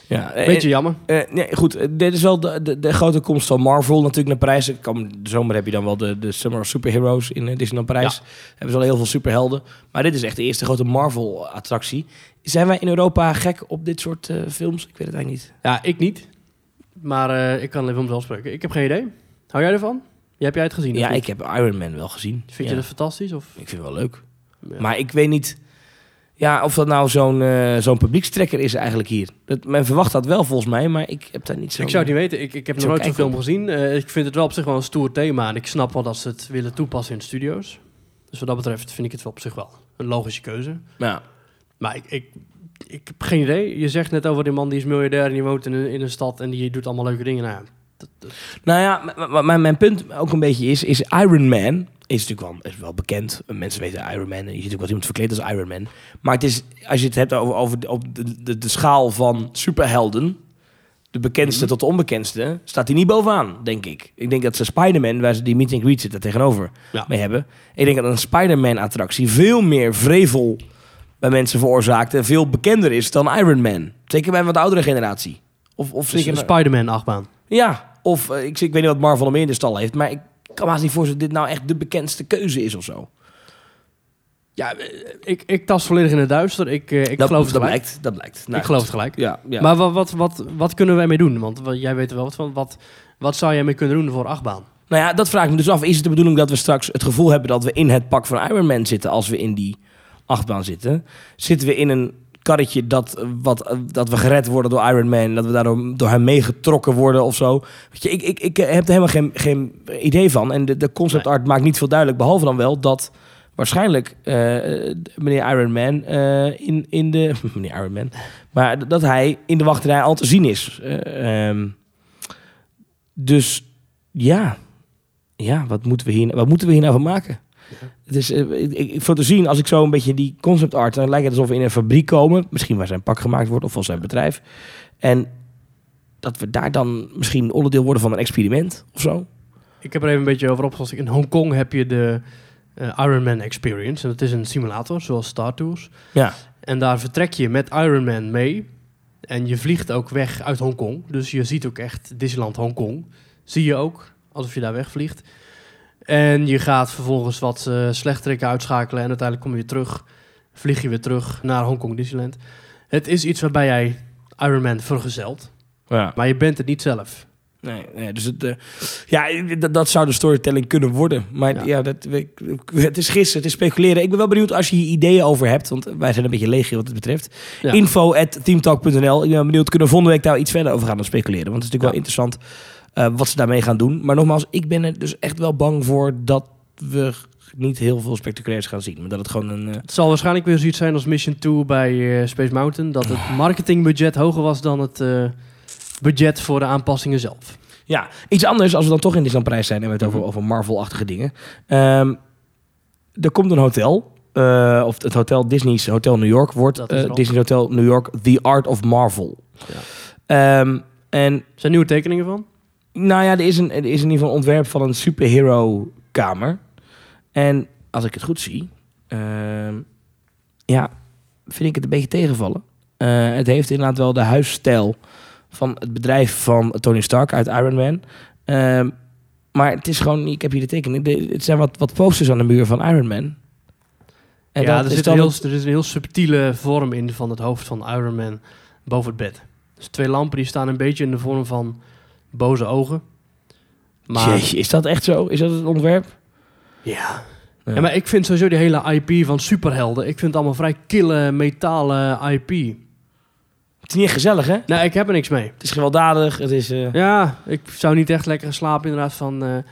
Speaker 3: Ja,
Speaker 2: Beetje jammer.
Speaker 3: Eh, nee, goed, eh, dit is wel de, de, de grote komst van Marvel natuurlijk naar Parijs. Ik kan- De zomer heb je dan wel de, de Summer of Superheroes in eh, Disneyland Parijs. Hebben ze al heel veel superhelden. Maar dit is echt de eerste grote Marvel-attractie. Zijn wij in Europa gek op dit soort eh, films? Ik weet het eigenlijk niet.
Speaker 2: Ja, ik niet. Maar eh, ik kan even om mezelf spreken. Ik heb geen idee. Hou jij ervan? Ja, heb jij het gezien?
Speaker 3: Ja, ik heb Iron Man wel gezien.
Speaker 2: Vind
Speaker 3: Ja,
Speaker 2: je dat fantastisch? Of?
Speaker 3: Ik vind het wel leuk.
Speaker 2: Ja.
Speaker 3: Maar ik weet niet ja, of dat nou zo'n eh, zo'n publiekstrekker is eigenlijk hier. Dat, men verwacht dat wel volgens mij, maar ik heb daar niet zo...
Speaker 2: Ik zou het niet weten. Ik, ik heb nog nooit zo'n film gezien. Eh, ik vind het wel op zich wel een stoer thema. En ik snap wel dat ze het willen toepassen in de studio's. Dus wat dat betreft vind ik het wel op zich wel een logische keuze.
Speaker 3: Ja.
Speaker 2: Maar ik, ik, ik heb geen idee. Je zegt net over die man die is miljardair en die woont in een, in een stad en die doet allemaal leuke dingen. Nou, ja, dat, dat-
Speaker 3: Nou ja, m- m- maar mijn punt ook een beetje is, is Iron Man is natuurlijk wel, is wel bekend. Mensen weten Iron Man. en Je ziet ook wel iemand verkleed als Iron Man. Maar het is, als je het hebt over, over de, op de, de, de schaal van superhelden, de bekendste tot de onbekendste, staat hij niet bovenaan, denk ik. Ik denk dat ze Spider-Man, waar ze die meet and greet zitten tegenover,
Speaker 2: Ja.
Speaker 3: mee hebben. Ik denk dat een Spider-Man-attractie veel meer vrevel bij mensen veroorzaakt en veel bekender is dan Iron Man. Zeker bij een wat oudere generatie. Of, of
Speaker 2: dus
Speaker 3: zeker
Speaker 2: een Spider-Man achtbaan.
Speaker 3: Ja, of eh, ik, ik weet niet wat Marvel meer in de stal heeft, maar ik kan me haast niet voorstellen dat dit nou echt de bekendste keuze is of zo.
Speaker 2: Ja, eh, ik, ik tas volledig in het duister. Ik, eh, ik
Speaker 3: dat,
Speaker 2: geloof het
Speaker 3: dat
Speaker 2: gelijk.
Speaker 3: blijkt, dat blijkt. Nou,
Speaker 2: ik geloof het gelijk.
Speaker 3: Ja, ja.
Speaker 2: Maar wat, wat, wat, wat kunnen we ermee doen? Want jij weet er wel wat van. Wat, wat zou jij mee kunnen doen voor achtbaan?
Speaker 3: nou ja, dat vraag ik me dus af. Is het de bedoeling dat we straks het gevoel hebben dat we in het pak van Iron Man zitten als we in die achtbaan zitten? Zitten we in een karretje dat, eh, wat, eh, dat we gered worden door Iron Man, dat we daardoor door hem meegetrokken worden of zo? Weet je, ik, ik, ik heb er helemaal geen, geen idee van. En de, de concept art maakt niet veel duidelijk, behalve dan wel dat waarschijnlijk eh, meneer Iron Man eh, in, in de... meneer Iron Man. Maar dat hij in de wachterij al te zien is. Eh, ehm, dus ja... Ja, wat moeten we hier, wat moeten we hier nou van maken? Is, eh, ik, ik vond te zien, als ik zo een beetje die concept art, dan lijkt het alsof we in een fabriek komen. Misschien waar zijn pak gemaakt wordt of van zijn bedrijf. En dat we daar dan misschien onderdeel worden van een experiment of zo.
Speaker 2: Ik heb er even een beetje over opgelost. In Hongkong heb je de eh, Ironman Experience. En dat is een simulator, zoals Star Tours.
Speaker 3: Ja.
Speaker 2: En daar vertrek je met Ironman mee. En je vliegt ook weg uit Hongkong. Dus je ziet ook echt Disneyland Hongkong. Zie je ook, alsof je daar wegvliegt. En je gaat vervolgens wat uh, slechterikken uitschakelen. En uiteindelijk kom je terug. Vlieg je weer terug naar Hongkong Disneyland. Het is iets waarbij jij Ironman vergezelt.
Speaker 3: Ja.
Speaker 2: Maar je bent het niet zelf.
Speaker 3: Nee, nee dus het, eh, ja, dat, dat zou de storytelling kunnen worden. Maar ja,
Speaker 2: Ja.
Speaker 3: dat, het is gissen, het is speculeren. Ik ben wel benieuwd als je hier ideeën over hebt. Want wij zijn een beetje leeg wat het betreft.
Speaker 2: Ja.
Speaker 3: Info at teamtalk.nl. Ik ben benieuwd, kunnen we volgende week daar iets verder over gaan dan speculeren. Want het is natuurlijk wel interessant eh, wat ze daarmee gaan doen. Maar nogmaals, ik ben er dus echt wel bang voor dat we niet heel veel spectaculairs gaan zien. Maar dat het gewoon een... eh,
Speaker 2: Het zal waarschijnlijk weer zoiets zijn als Mission 2 bij eh, Space Mountain. Dat het marketingbudget hoger was dan het budget voor de aanpassingen zelf.
Speaker 3: Ja, iets anders als we dan toch in Disneyland Parijs zijn en we het over,
Speaker 2: Mhm.
Speaker 3: over Marvel-achtige dingen. Ehm, er komt een hotel, of het hotel Disney's Hotel New York wordt. Disney Hotel New York The Art of Marvel.
Speaker 2: Ja.
Speaker 3: Ehm, en
Speaker 2: Zijn nieuwe tekeningen van?
Speaker 3: Nou ja, er is, een, er is in ieder geval een ontwerp van een superhero kamer. En als ik het goed zie, ehm, ja, vind ik het een beetje tegenvallen. Eh, het heeft inderdaad wel de huisstijl van het bedrijf van Tony Stark uit Iron Man. Ehm, maar het is gewoon, ik heb hier de tekening. Het zijn wat, wat posters aan de muur van Iron Man. En
Speaker 2: ja, er
Speaker 3: is
Speaker 2: zit, heel, er is een heel subtiele vorm in van het hoofd van Iron Man boven het bed. Dus twee lampen die staan een beetje in de vorm van boze ogen. Maar,
Speaker 3: Jeetje, is dat echt zo? Is dat het ontwerp?
Speaker 2: ja.
Speaker 3: Ja.
Speaker 2: Ja, maar ik vind sowieso die hele IP van superhelden, ik vind het allemaal vrij kille metalen IP.
Speaker 3: Het is niet echt gezellig, hè?
Speaker 2: Nou, ik heb er niks mee.
Speaker 3: Het is gewelddadig, het is... eh,
Speaker 2: Ja, ik zou niet echt lekker slapen inderdaad van eh, een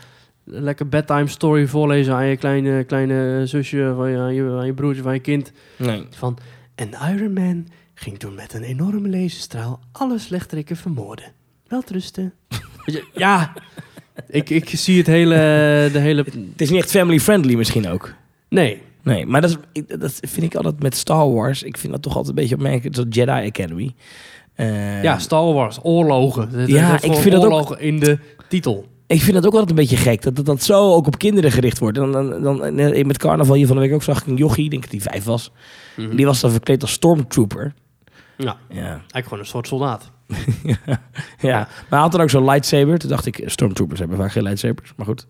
Speaker 2: lekker bedtime story voorlezen aan je kleine, kleine zusje, van je, aan, je, aan je broertje, van je kind.
Speaker 3: Nee.
Speaker 2: Van, en Iron Man ging toen met een enorme laserstraal alle slechterikken vermoorden. Welterusten. Ja, ik, ik zie het hele, de hele...
Speaker 3: Het is niet echt family-friendly misschien ook.
Speaker 2: Nee,
Speaker 3: Nee, maar dat, is, ik- dat vind ik altijd met Star Wars. Ik vind dat toch altijd een beetje opmerkelijk. Zoals Jedi Academy. Eh,
Speaker 2: ja, Star Wars, oorlogen.
Speaker 3: Ja, ik vind dat ook-
Speaker 2: oorlogen in de titel.
Speaker 3: Ik vind dat ook altijd een beetje gek. Dat dat, dat zo ook op kinderen gericht wordt. En dan, dan, dan, eh, met carnaval hier van de week ook zag ik een jochie. Ik denk dat die vijf was. Die was dan verkleed als stormtrooper.
Speaker 2: Ja,
Speaker 3: Ja.
Speaker 2: eigenlijk gewoon een soort soldaat.
Speaker 3: ja. Maar hij had dan ook zo'n lightsaber. Toen dacht ik, stormtroopers hebben vaak geen lightsabers. Maar goed.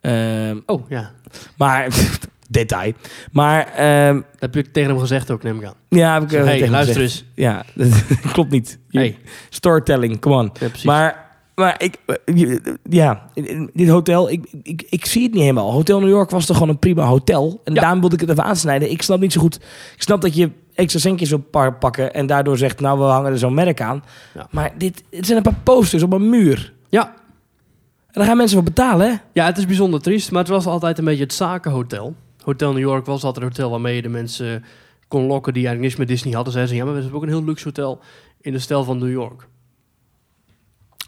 Speaker 3: Ehm,
Speaker 2: Oh, ja.
Speaker 3: maar, detail. Maar, ehm,
Speaker 2: Dat heb ik tegen hem gezegd ook, neem ik aan.
Speaker 3: ja, heb ik eh,
Speaker 2: hey,
Speaker 3: tegen hem
Speaker 2: luister
Speaker 3: gezegd.
Speaker 2: eens.
Speaker 3: Ja, dat klopt niet.
Speaker 2: Hey.
Speaker 3: Storytelling, come on.
Speaker 2: Ja.
Speaker 3: Maar, maar ik, eh, ja, dit hotel, ik, ik, ik zie het niet helemaal. Hotel New York was toch gewoon een prima hotel. En
Speaker 2: Ja.
Speaker 3: daarom wilde ik het even aansnijden. Ik snap niet zo goed. Ik snap dat je extra centjes wil pa- pakken en daardoor zegt, nou, we hangen er zo'n merk aan.
Speaker 2: Ja.
Speaker 3: Maar dit, het zijn een paar posters op een muur.
Speaker 2: Ja.
Speaker 3: En daar gaan mensen voor betalen, hè?
Speaker 2: ja, het is bijzonder triest, maar het was altijd een beetje het zakenhotel. Hotel New York was altijd een hotel waarmee je de mensen kon lokken die eigenlijk niks met Disney hadden. Zeiden ze, ja, maar we hebben ook een heel luxe hotel in de stijl van New York.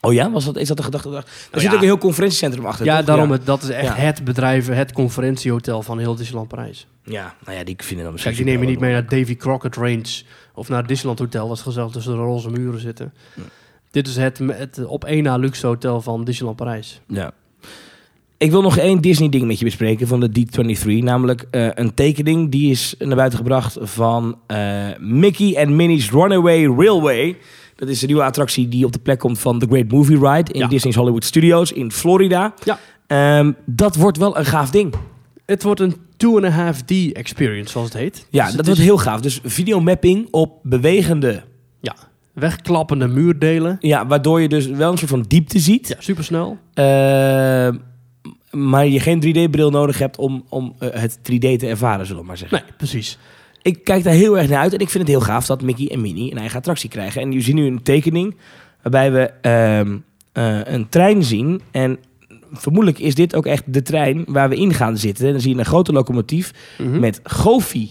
Speaker 3: Oh ja, was dat, is dat de gedachte? Er zit
Speaker 2: ja.
Speaker 3: ook een heel conferentiecentrum achter.
Speaker 2: Ja,
Speaker 3: toch?
Speaker 2: daarom,
Speaker 3: Ja.
Speaker 2: Het, dat is echt
Speaker 3: Ja.
Speaker 2: het bedrijf, het conferentiehotel van heel Disneyland Parijs.
Speaker 3: Ja, nou ja, die vinden dan misschien...
Speaker 2: Kijk, die neem je niet mee naar Davy Crockett Range of naar het Disneyland Hotel, dat gezellig tussen de roze muren zitten.
Speaker 3: Ja.
Speaker 2: Dit is het, het op één na luxe hotel van Disneyland Parijs.
Speaker 3: Ja. Ik wil nog één Disney-ding met je bespreken van de D23. Namelijk eh, een tekening die is naar buiten gebracht van eh, Mickey en Minnie's Runaway Railway. Dat is een nieuwe attractie die op de plek komt van The Great Movie Ride in
Speaker 2: Ja.
Speaker 3: Disney's Hollywood Studios in Florida.
Speaker 2: Ja.
Speaker 3: Ehm, dat wordt wel een gaaf ding.
Speaker 2: Het wordt een 2.5D experience, zoals het heet.
Speaker 3: Ja,
Speaker 2: Dus
Speaker 3: dat
Speaker 2: is-
Speaker 3: wordt heel gaaf. Dus videomapping op bewegende...
Speaker 2: Ja, wegklappende muurdelen.
Speaker 3: Ja, waardoor je dus wel een soort van diepte ziet.
Speaker 2: Ja, supersnel.
Speaker 3: Ehm, maar je geen 3D-bril nodig hebt om, om eh, het 3D te ervaren, zullen we maar zeggen.
Speaker 2: Nee, precies.
Speaker 3: Ik kijk daar heel erg naar uit en ik vind het heel gaaf dat Mickey en Minnie een eigen attractie krijgen. En je ziet nu een tekening waarbij we ehm, eh, een trein zien. En vermoedelijk is dit ook echt de trein waar we in gaan zitten. En dan zie je een grote locomotief
Speaker 2: Mhm.
Speaker 3: met Goofy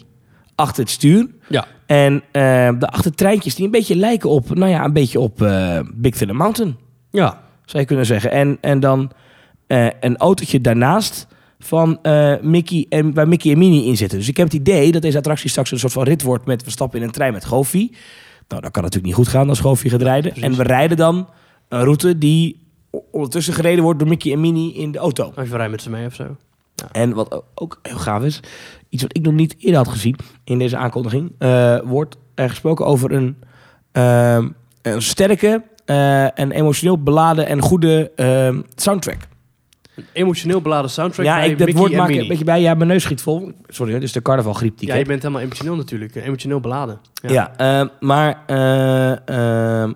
Speaker 3: achter het stuur.
Speaker 2: Ja.
Speaker 3: En ehm de achtertreintjes die een beetje lijken op, nou ja, een beetje op eh, Big Thunder Mountain
Speaker 2: Ja,
Speaker 3: zou je kunnen zeggen. En, en dan eh, een autootje daarnaast van Mickey en, waar Mickey en Minnie in zitten. Dus ik heb het idee dat deze attractie straks een soort van rit wordt met we stappen in een trein met Goofy. Nou, dat kan natuurlijk niet goed gaan als Goofy gaat rijden. En we rijden dan een route die ondertussen gereden wordt door Mickey en Minnie in de auto.
Speaker 2: Even rijden met ze mee of zo.
Speaker 3: En wat ook heel gaaf is, iets wat ik nog niet eerder had gezien in deze aankondiging, eh, wordt er gesproken over een, ehm, een sterke eh, en emotioneel beladen en goede ehm, soundtrack.
Speaker 2: Een emotioneel beladen soundtrack
Speaker 3: ja,
Speaker 2: bij
Speaker 3: ik, dat
Speaker 2: Mickey
Speaker 3: woord
Speaker 2: en
Speaker 3: maak ik
Speaker 2: Minnie.
Speaker 3: een beetje bij. Ja, mijn neus schiet vol. Sorry, is de carnavalgriep die ik
Speaker 2: Ja, je
Speaker 3: heb.
Speaker 2: bent helemaal emotioneel natuurlijk. eh, Emotioneel beladen.
Speaker 3: Ja, ehm, maar eh, eh, eh,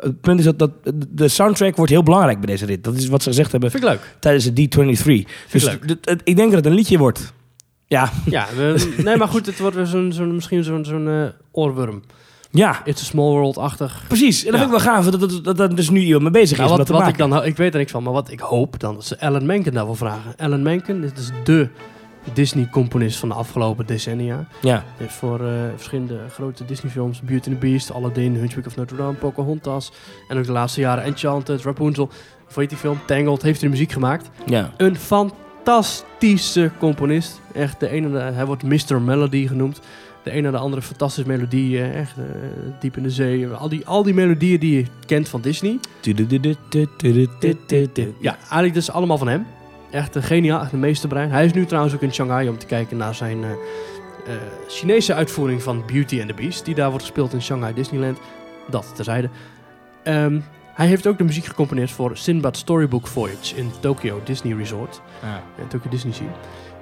Speaker 3: het punt is dat, dat de soundtrack wordt heel belangrijk bij deze rit. Dat is wat ze gezegd hebben
Speaker 2: Vind ik leuk.
Speaker 3: tijdens de D23. Dus
Speaker 2: leuk.
Speaker 3: het- ik denk dat het een liedje wordt. Ja,
Speaker 2: Ja, we- nee, maar goed, het wordt weer zo'n, zo'n, misschien zo'n, zo'n eh, oorworm.
Speaker 3: Ja.
Speaker 2: It's a small world-achtig.
Speaker 3: Precies, en dat
Speaker 2: Ja.
Speaker 3: vind ik wel gaaf dat, dat, dat, dat dus nu iemand mee bezig is
Speaker 2: Nou, wat, wat ik
Speaker 3: maken.
Speaker 2: dan, ik weet er niks van, maar wat ik hoop dan, dat ze Alan Menken daarvoor vragen. Alan Menken, dit is de Disney-componist van de afgelopen decennia.
Speaker 3: Ja,
Speaker 2: Hij heeft voor eh, verschillende grote Disney-films, Beauty and the Beast, Aladdin, Hunchback of Notre Dame, Pocahontas. En ook de laatste jaren Enchanted, Rapunzel. Heet die film? Tangled, heeft hij de muziek gemaakt.
Speaker 3: ja.
Speaker 2: Een fantastische componist. Echt, de ene, hij wordt Mr. Melody genoemd. De een na de andere fantastische melodieën. Echt, eh, diep in de zee. Al die, al die melodieën die je kent van Disney. Ja, eigenlijk dus allemaal van hem. Echt een geniaal, echt een meesterbrein. Hij is nu trouwens ook in Shanghai om te kijken naar zijn eh, eh, Chinese uitvoering van Beauty and the Beast. Die daar wordt gespeeld in Shanghai Disneyland. Dat terzijde. Ehm hij heeft ook de muziek gecomponeerd voor Sinbad Storybook Voyage in Tokyo Disney Resort. En Tokyo Disney Sea.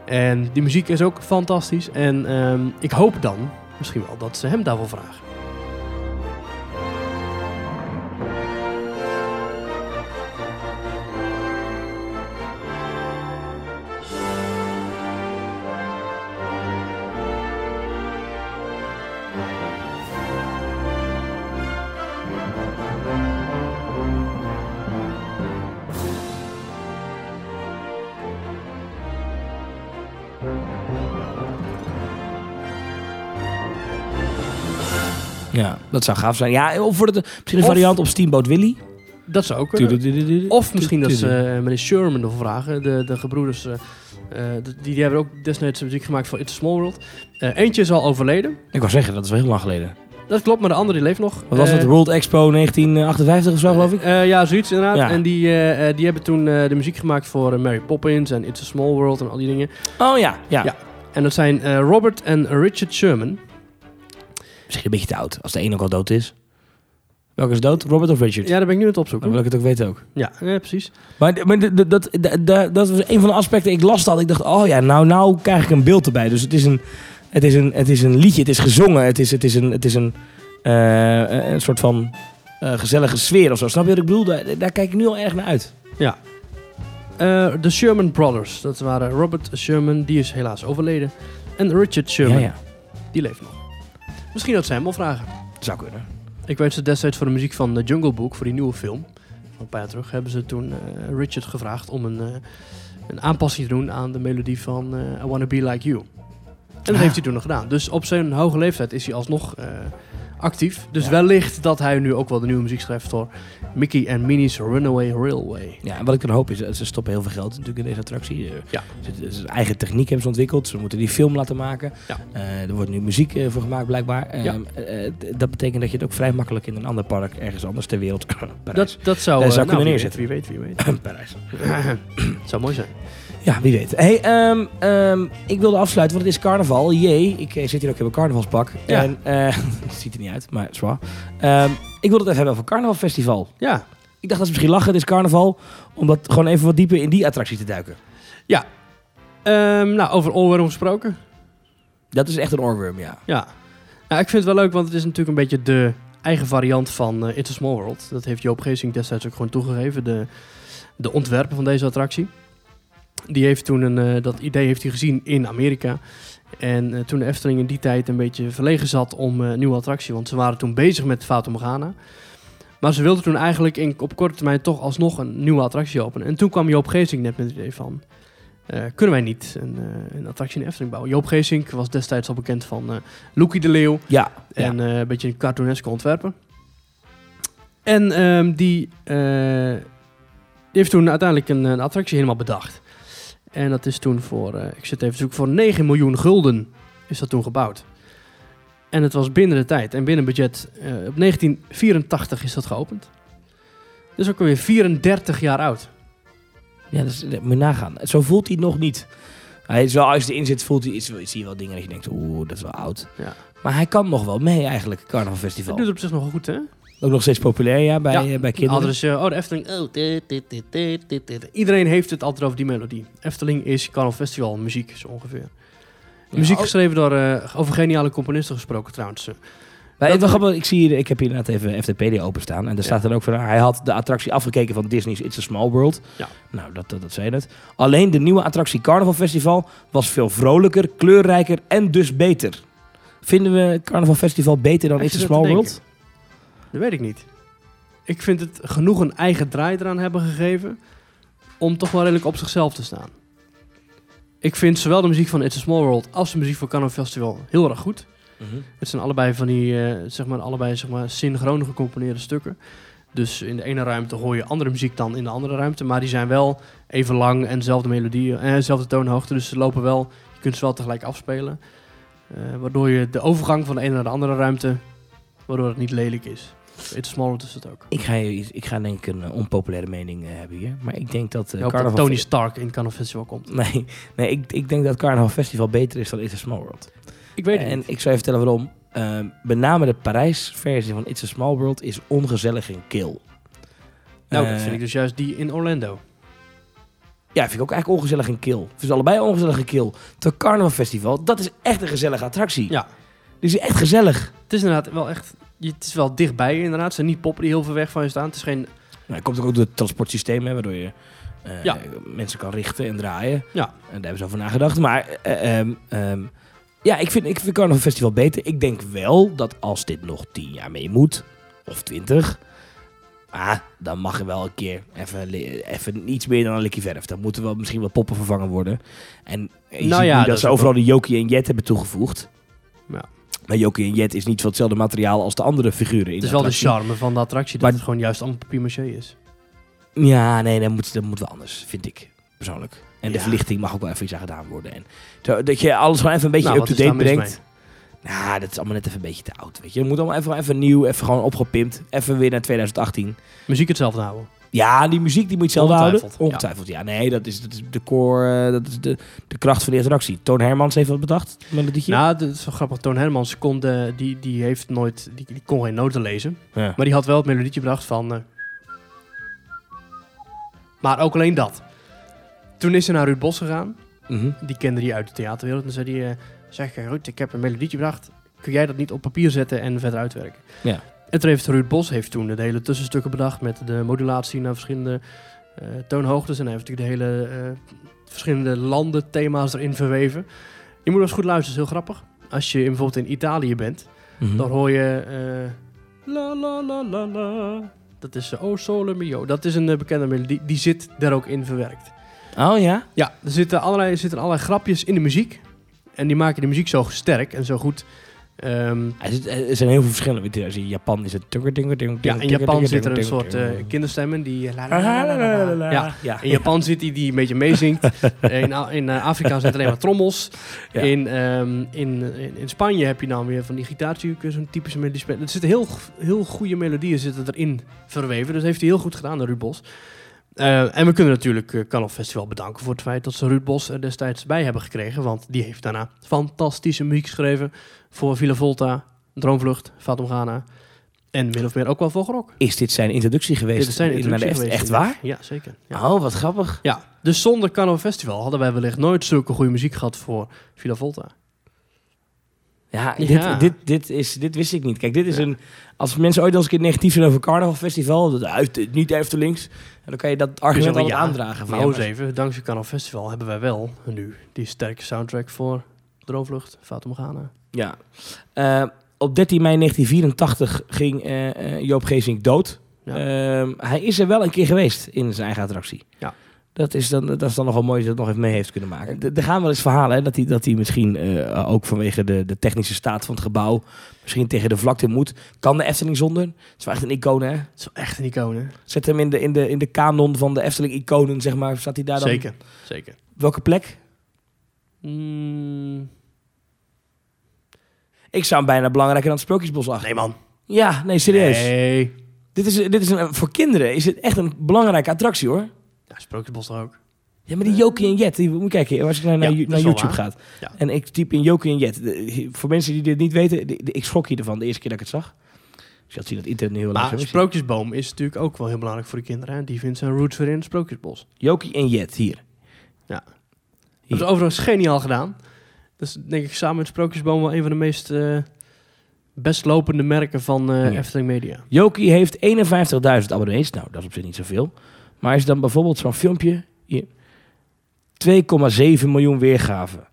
Speaker 2: En die muziek is ook fantastisch. En ehm, ik hoop dan, misschien wel, dat ze hem daarvoor vragen.
Speaker 3: Dat zou gaaf zijn. Ja, of wordt het misschien een
Speaker 2: Of-
Speaker 3: variant op Steamboat Willie?
Speaker 2: Dat zou ook kunnen. Of misschien dat ze eh, meneer Sherman ervoor vragen. De, de gebroeders, eh, eh, de- die, die hebben ook destijds muziek gemaakt voor It's a Small World. Eentje is al overleden.
Speaker 3: Ik wou zeggen, dat is wel heel lang geleden.
Speaker 2: Dat klopt, maar de andere die leeft nog.
Speaker 3: Wat was het? World Expo 1958 of zo, geloof ik?
Speaker 2: ja, zoiets inderdaad.
Speaker 3: Ja.
Speaker 2: En die, die hebben toen de muziek gemaakt voor Mary Poppins en It's a Small World en al die dingen.
Speaker 3: Oh ja, ja.
Speaker 2: Ja. En dat zijn Robert en Richard Sherman.
Speaker 3: Misschien een beetje te oud, als de een ook al dood is. Welke is dood? Robert of Richard?
Speaker 2: Ja, daar ben ik nu aan het
Speaker 3: Dan
Speaker 2: opzoeken.
Speaker 3: wil ik het ook weten ook.
Speaker 2: Ja, ja precies.
Speaker 3: Maar, maar dat, d- d- dat was een van de aspecten. Ik las dat. Ik dacht, oh ja, nou, nou krijg ik een beeld erbij. Dus het is een, het is een, het is een liedje. Het is gezongen. Het is, het is een, het is een, eh, een soort van eh, gezellige sfeer of zo. Snap je wat ik bedoel? Daar, daar kijk ik nu al erg naar uit.
Speaker 2: Ja. Eh, de Sherman Brothers. Dat waren Robert Sherman, die is helaas overleden. En Richard Sherman,
Speaker 3: Ja, ja.
Speaker 2: die leeft nog. Misschien dat ze hem wel vragen.
Speaker 3: Zou kunnen.
Speaker 2: Ik weet ze destijds voor de muziek van The Jungle Book, voor die nieuwe film. Van een paar jaar terug hebben ze toen eh, Richard gevraagd om een, eh, een aanpassing te doen aan de melodie van eh, I Wanna Be Like You. En dat
Speaker 3: Ah.
Speaker 2: heeft hij toen nog gedaan. Dus op zijn hoge leeftijd is hij alsnog actief. Dus
Speaker 3: Ja.
Speaker 2: wellicht dat hij nu ook wel de nieuwe muziek schrijft voor Mickey and Minnie's Runaway Railway.
Speaker 3: Ja, en wat ik dan hoop is, eh, ze stoppen heel veel geld natuurlijk in deze attractie. Eh,
Speaker 2: Ja.
Speaker 3: Ze, ze- eigen techniek hebben ze ontwikkeld. Ze moeten die film laten maken.
Speaker 2: Ja.
Speaker 3: Eh, er wordt nu muziek voor gemaakt blijkbaar. Eh,
Speaker 2: Ja.
Speaker 3: dat betekent dat je het ook vrij makkelijk in een ander park ergens anders ter wereld Parijs.
Speaker 2: Dat, dat zou,
Speaker 3: zou kunnen neerzetten.
Speaker 2: Wie weet, wie weet.
Speaker 3: Parijs.
Speaker 2: zou mooi zijn.
Speaker 3: Ja, wie weet. Hey, ehm, ehm, ik wilde afsluiten, want het is carnaval. Jee, ik eh, zit hier ook in mijn carnavalspak.
Speaker 2: Ja.
Speaker 3: En, eh, het ziet er niet uit, maar zwaar. Ehm ik wilde het even hebben over carnavalfestival.
Speaker 2: Ja,
Speaker 3: Ik dacht dat ze misschien lachen, het is carnaval. Om dat gewoon even wat dieper in die attractie te duiken.
Speaker 2: Ehm, nou, over oorworm gesproken.
Speaker 3: Dat is echt een oorworm, ja.
Speaker 2: Ja. Nou, ik vind het wel leuk, want het is natuurlijk een beetje de eigen variant van eh It's a Small World. Dat heeft Joop Geesink destijds ook gewoon toegegeven, de, de ontwerper van deze attractie. Die heeft toen een, eh, dat idee heeft hij gezien in Amerika. En eh, toen de Efteling in die tijd een beetje verlegen zat om eh, een nieuwe attractie, want ze waren toen bezig met Fata Morgana. Maar ze wilden toen eigenlijk in, op korte termijn toch alsnog een nieuwe attractie openen. En toen kwam Joop Geesink net met het idee van... eh, kunnen wij niet een, eh, een attractie in de Efteling bouwen? Joop Geesink was destijds al bekend van eh Loekie de Leeuw.
Speaker 3: Ja,
Speaker 2: En eh, een beetje een cartooneske ontwerper. En ehm, die, eh, die heeft toen uiteindelijk een, een attractie helemaal bedacht. En dat is toen voor, eh, ik zit even zoeken, voor 9 miljoen gulden is dat toen gebouwd. En het was binnen de tijd en binnen budget. eh, op 1984 is dat geopend. Dus ook alweer 34 jaar oud.
Speaker 3: Ja, dat, is, dat moet je nagaan. Zo voelt hij nog niet. Hij is wel, als je erin zit, voelt hij, zie je wel dingen dat je denkt, oeh, dat is wel oud.
Speaker 2: Ja.
Speaker 3: Maar hij kan nog wel mee eigenlijk, Carnaval
Speaker 2: Dat
Speaker 3: Festival.
Speaker 2: doet op zich nog wel goed, hè?
Speaker 3: Ook nog steeds populair, ja, bij,
Speaker 2: Ja.
Speaker 3: eh, bij kinderen.
Speaker 2: Anders, eh, oh, de Efteling. Oh, dit, dit, dit, dit, dit. Iedereen heeft het altijd over die melodie. Efteling is Carnaval Festival muziek, zo ongeveer.
Speaker 3: Ja,
Speaker 2: muziek
Speaker 3: ook-
Speaker 2: geschreven door, eh, over geniale componisten gesproken trouwens. Dat-
Speaker 3: het was grappig, ik, zie hier, ik heb hier inderdaad even FTP openstaan. En daar staat dan ook van, hij had de attractie afgekeken van Disney's It's a Small World.
Speaker 2: Ja.
Speaker 3: Nou, dat, dat, dat zei net. Alleen de nieuwe attractie Carnaval Festival was veel vrolijker, kleurrijker en dus beter. Vinden we Carnaval Festival beter dan
Speaker 2: Ik
Speaker 3: It's a Small World?
Speaker 2: Dat weet ik niet. Ik vind het genoeg een eigen draai eraan hebben gegeven om toch wel redelijk op zichzelf te staan. Ik vind zowel de muziek van It's a Small World als de muziek van Carnaval Festival heel erg goed.
Speaker 3: Mhm.
Speaker 2: Het zijn allebei van die, eh, zeg maar, allebei zeg maar, synchroon gecomponeerde stukken. Dus in de ene ruimte hoor je andere muziek dan in de andere ruimte. Maar die zijn wel even lang en dezelfde melodie en dezelfde toonhoogte. Dus ze lopen wel, je kunt ze wel tegelijk afspelen. Eh, waardoor je de overgang van de ene naar de andere ruimte, waardoor het niet lelijk is. It's a Small World is het ook.
Speaker 3: Ik ga, ik ga denk ik een eh, onpopulaire mening eh, hebben hier. Maar ik denk dat eh, Carnaval...
Speaker 2: Tony Stark in Carnaval Festival komt.
Speaker 3: Nee, nee ik, ik denk dat Carnaval Festival beter is dan It's a Small World.
Speaker 2: Ik weet het
Speaker 3: en
Speaker 2: niet.
Speaker 3: ik zou je vertellen waarom. Ehm, met name de Parijs-versie van It's a Small World is ongezellig en kil.
Speaker 2: Nou, dat vind ik dus juist die in Orlando.
Speaker 3: Ja, vind ik ook eigenlijk ongezellig en kil. Het is allebei ongezellig en kil. Het Carnaval Festival, dat is echt een gezellige attractie.
Speaker 2: Ja.
Speaker 3: Dit is echt gezellig.
Speaker 2: Het is inderdaad wel echt, het is wel dichtbij je inderdaad. Het zijn niet poppen die heel ver weg van je staan. Het is geen,
Speaker 3: Nou, komt ook door het transportsysteem, hè, waardoor je eh,
Speaker 2: Ja.
Speaker 3: mensen kan richten en draaien.
Speaker 2: Ja.
Speaker 3: En daar hebben ze over nagedacht. Maar eh, ehm, ehm, ja, ik vind, ik vind Carnaval Festival beter. Ik denk wel dat als dit nog tien jaar mee moet, of twintig... Ah, dan mag er wel een keer even, even iets meer dan een likje verf. Dan moeten wel misschien wel poppen vervangen worden. En je
Speaker 2: Nou
Speaker 3: ziet
Speaker 2: ja,
Speaker 3: nu
Speaker 2: dat
Speaker 3: ze overal de Jokie en Jet hebben toegevoegd.
Speaker 2: Ja.
Speaker 3: Maar Jokie en Jet is niet van hetzelfde materiaal als de andere figuren in
Speaker 2: Het is
Speaker 3: de
Speaker 2: wel de charme van de attractie, dat
Speaker 3: Maar-
Speaker 2: het gewoon juist allemaal papier-maché is.
Speaker 3: Ja, nee, dat moet, dat moet wel anders, vind ik persoonlijk. En de verlichting mag ook wel even iets aan gedaan worden. En zo, dat je alles gewoon even een beetje
Speaker 2: Nou,
Speaker 3: up-to-date brengt. Nou, dat is allemaal net even een beetje te oud, weet je. Het moet allemaal even, even nieuw, even gewoon opgepimpt. Even weer naar 2018.
Speaker 2: Muziek hetzelfde houden.
Speaker 3: Ja, die muziek die moet je zelf houden.
Speaker 2: Ongetwijfeld, ja.
Speaker 3: Nee, dat is, dat is de core, eh, dat is de, de kracht van die attractie. Toon Hermans heeft wat bedacht, melodietje.
Speaker 2: Nou, dat is wel grappig. Toon Hermans kon de, die, die heeft nooit, die, die kon geen noten lezen.
Speaker 3: Ja.
Speaker 2: Maar die had wel het melodietje bedacht van... eh, maar ook alleen dat. Toen is ze naar Ruud Bos gegaan.
Speaker 3: Mhm.
Speaker 2: Die kende die uit de theaterwereld. En zei hij, eh, zeg Ruud, ik heb een melodietje bedacht. Kun jij dat niet op papier zetten en verder uitwerken?
Speaker 3: Ja.
Speaker 2: En toen heeft Ruud Bos heeft toen de hele tussenstukken bedacht met de modulatie naar verschillende eh, toonhoogtes. En hij heeft natuurlijk de hele eh, verschillende landen thema's erin verweven. Je moet wel eens goed luisteren, is heel grappig. Als je in, bijvoorbeeld in Italië bent,
Speaker 3: Mhm.
Speaker 2: dan hoor je eh, la la la la la. Dat is Oh Sole Mio. Dat is een bekende melodie. Die zit daar ook in verwerkt.
Speaker 3: Oh ja?
Speaker 2: Ja, er zitten allerlei, er zitten allerlei grapjes in de muziek. En die maken de muziek zo sterk en zo goed. Ehm,
Speaker 3: Er zijn heel veel verschillen. Weet je, als je in Japan is het...
Speaker 2: ja, in Japan zit er een soort eh, kinderstemmen die... Ja,
Speaker 3: ja.
Speaker 2: in Japan zit die die een beetje meezingt. In in eh, Afrika zijn het alleen maar trommels.
Speaker 3: Ja.
Speaker 2: In, ehm, in, in, in Spanje heb je dan weer van die gitaartjes, zo'n typische melodie. Er zitten heel, heel goede melodieën zitten erin verweven. Dus heeft hij heel goed gedaan, de Ruud Eh, en we kunnen natuurlijk uh, Carnaval Festival bedanken voor het feit dat ze Ruud Bos er destijds bij hebben gekregen. Want die heeft daarna fantastische muziek geschreven voor Villa Volta, Droomvlucht, Fatum Ghana. En min of meer ook wel voor Grok.
Speaker 3: Is dit zijn introductie geweest?
Speaker 2: Dit is zijn
Speaker 3: in- naar de
Speaker 2: introductie
Speaker 3: echt,
Speaker 2: geweest.
Speaker 3: echt waar?
Speaker 2: Ja, zeker. Ja.
Speaker 3: Oh, wat grappig.
Speaker 2: Ja, dus zonder Carnaval Festival hadden wij wellicht nooit zulke goede muziek gehad voor Villa Volta.
Speaker 3: Ja,
Speaker 2: Ja.
Speaker 3: Dit, dit, dit, is, dit wist ik niet. Kijk, dit is een... Als mensen ooit als een keer negatief zijn over Carnaval Festival, dat uit, niet en dan kan je dat argument
Speaker 2: wel ja,
Speaker 3: aandragen.
Speaker 2: Maar eens even, dankzij Carnaval Festival hebben wij wel nu die sterke soundtrack voor Droomvlucht, Fatum Ghana.
Speaker 3: Ja. Eh, op 13 mei 1984 ging eh, eh, Joop Geesink dood.
Speaker 2: Ja.
Speaker 3: Ehm, hij is er wel een keer geweest in zijn eigen attractie.
Speaker 2: Ja.
Speaker 3: Dat is, dan, dat is dan nogal mooi dat hij dat nog even mee heeft kunnen maken. Er- gaan wel eens verhalen hè, dat hij, dat hij misschien eh, ook vanwege de, de technische staat van het gebouw... misschien tegen de vlakte moet. Kan de Efteling zonder? Het is wel echt een icoon, hè?
Speaker 2: Het is wel echt een icoon, hè?
Speaker 3: Zet hem in de, in de, in de kanon van de Efteling-iconen, zeg maar. Staat hij daar dan?
Speaker 2: Zeker, zeker.
Speaker 3: Welke plek?
Speaker 2: Mm,
Speaker 3: Ik zou hem bijna belangrijker dan het Sprookjesbos achter.
Speaker 2: nee, man.
Speaker 3: Ja, nee, serieus.
Speaker 2: Nee.
Speaker 3: Dit is, dit is een, voor kinderen is het echt een belangrijke attractie, hoor.
Speaker 2: Ja, Sprookjesbos toch ook.
Speaker 3: Ja, maar die Jokie en Jet, die, moet kijken, als je naar, naar,
Speaker 2: Ja, dat
Speaker 3: YouTube gaat.
Speaker 2: Ja.
Speaker 3: En ik typ in Jokie en Jet. De- voor mensen die dit niet weten, de- de- ik schrok hiervan de eerste keer dat ik het zag. Dus je had zien dat internet nu heel lang is.
Speaker 2: Sprookjesboom is natuurlijk ook wel heel belangrijk voor de kinderen. Hè? Die vindt zijn roots weer in het Sprookjesbos.
Speaker 3: Jokie en Jet, hier.
Speaker 2: Ja. Dat
Speaker 3: Hier.
Speaker 2: is overigens geniaal gedaan. Dat is denk ik samen met Sprookjesboom wel een van de meest eh, best lopende merken van
Speaker 3: Ja.
Speaker 2: Efteling Media.
Speaker 3: Jokie heeft 51.000 abonnees. Nou, dat is op zich niet zoveel. Maar is dan bijvoorbeeld zo'n filmpje... Hier, 2,7 miljoen weergaven.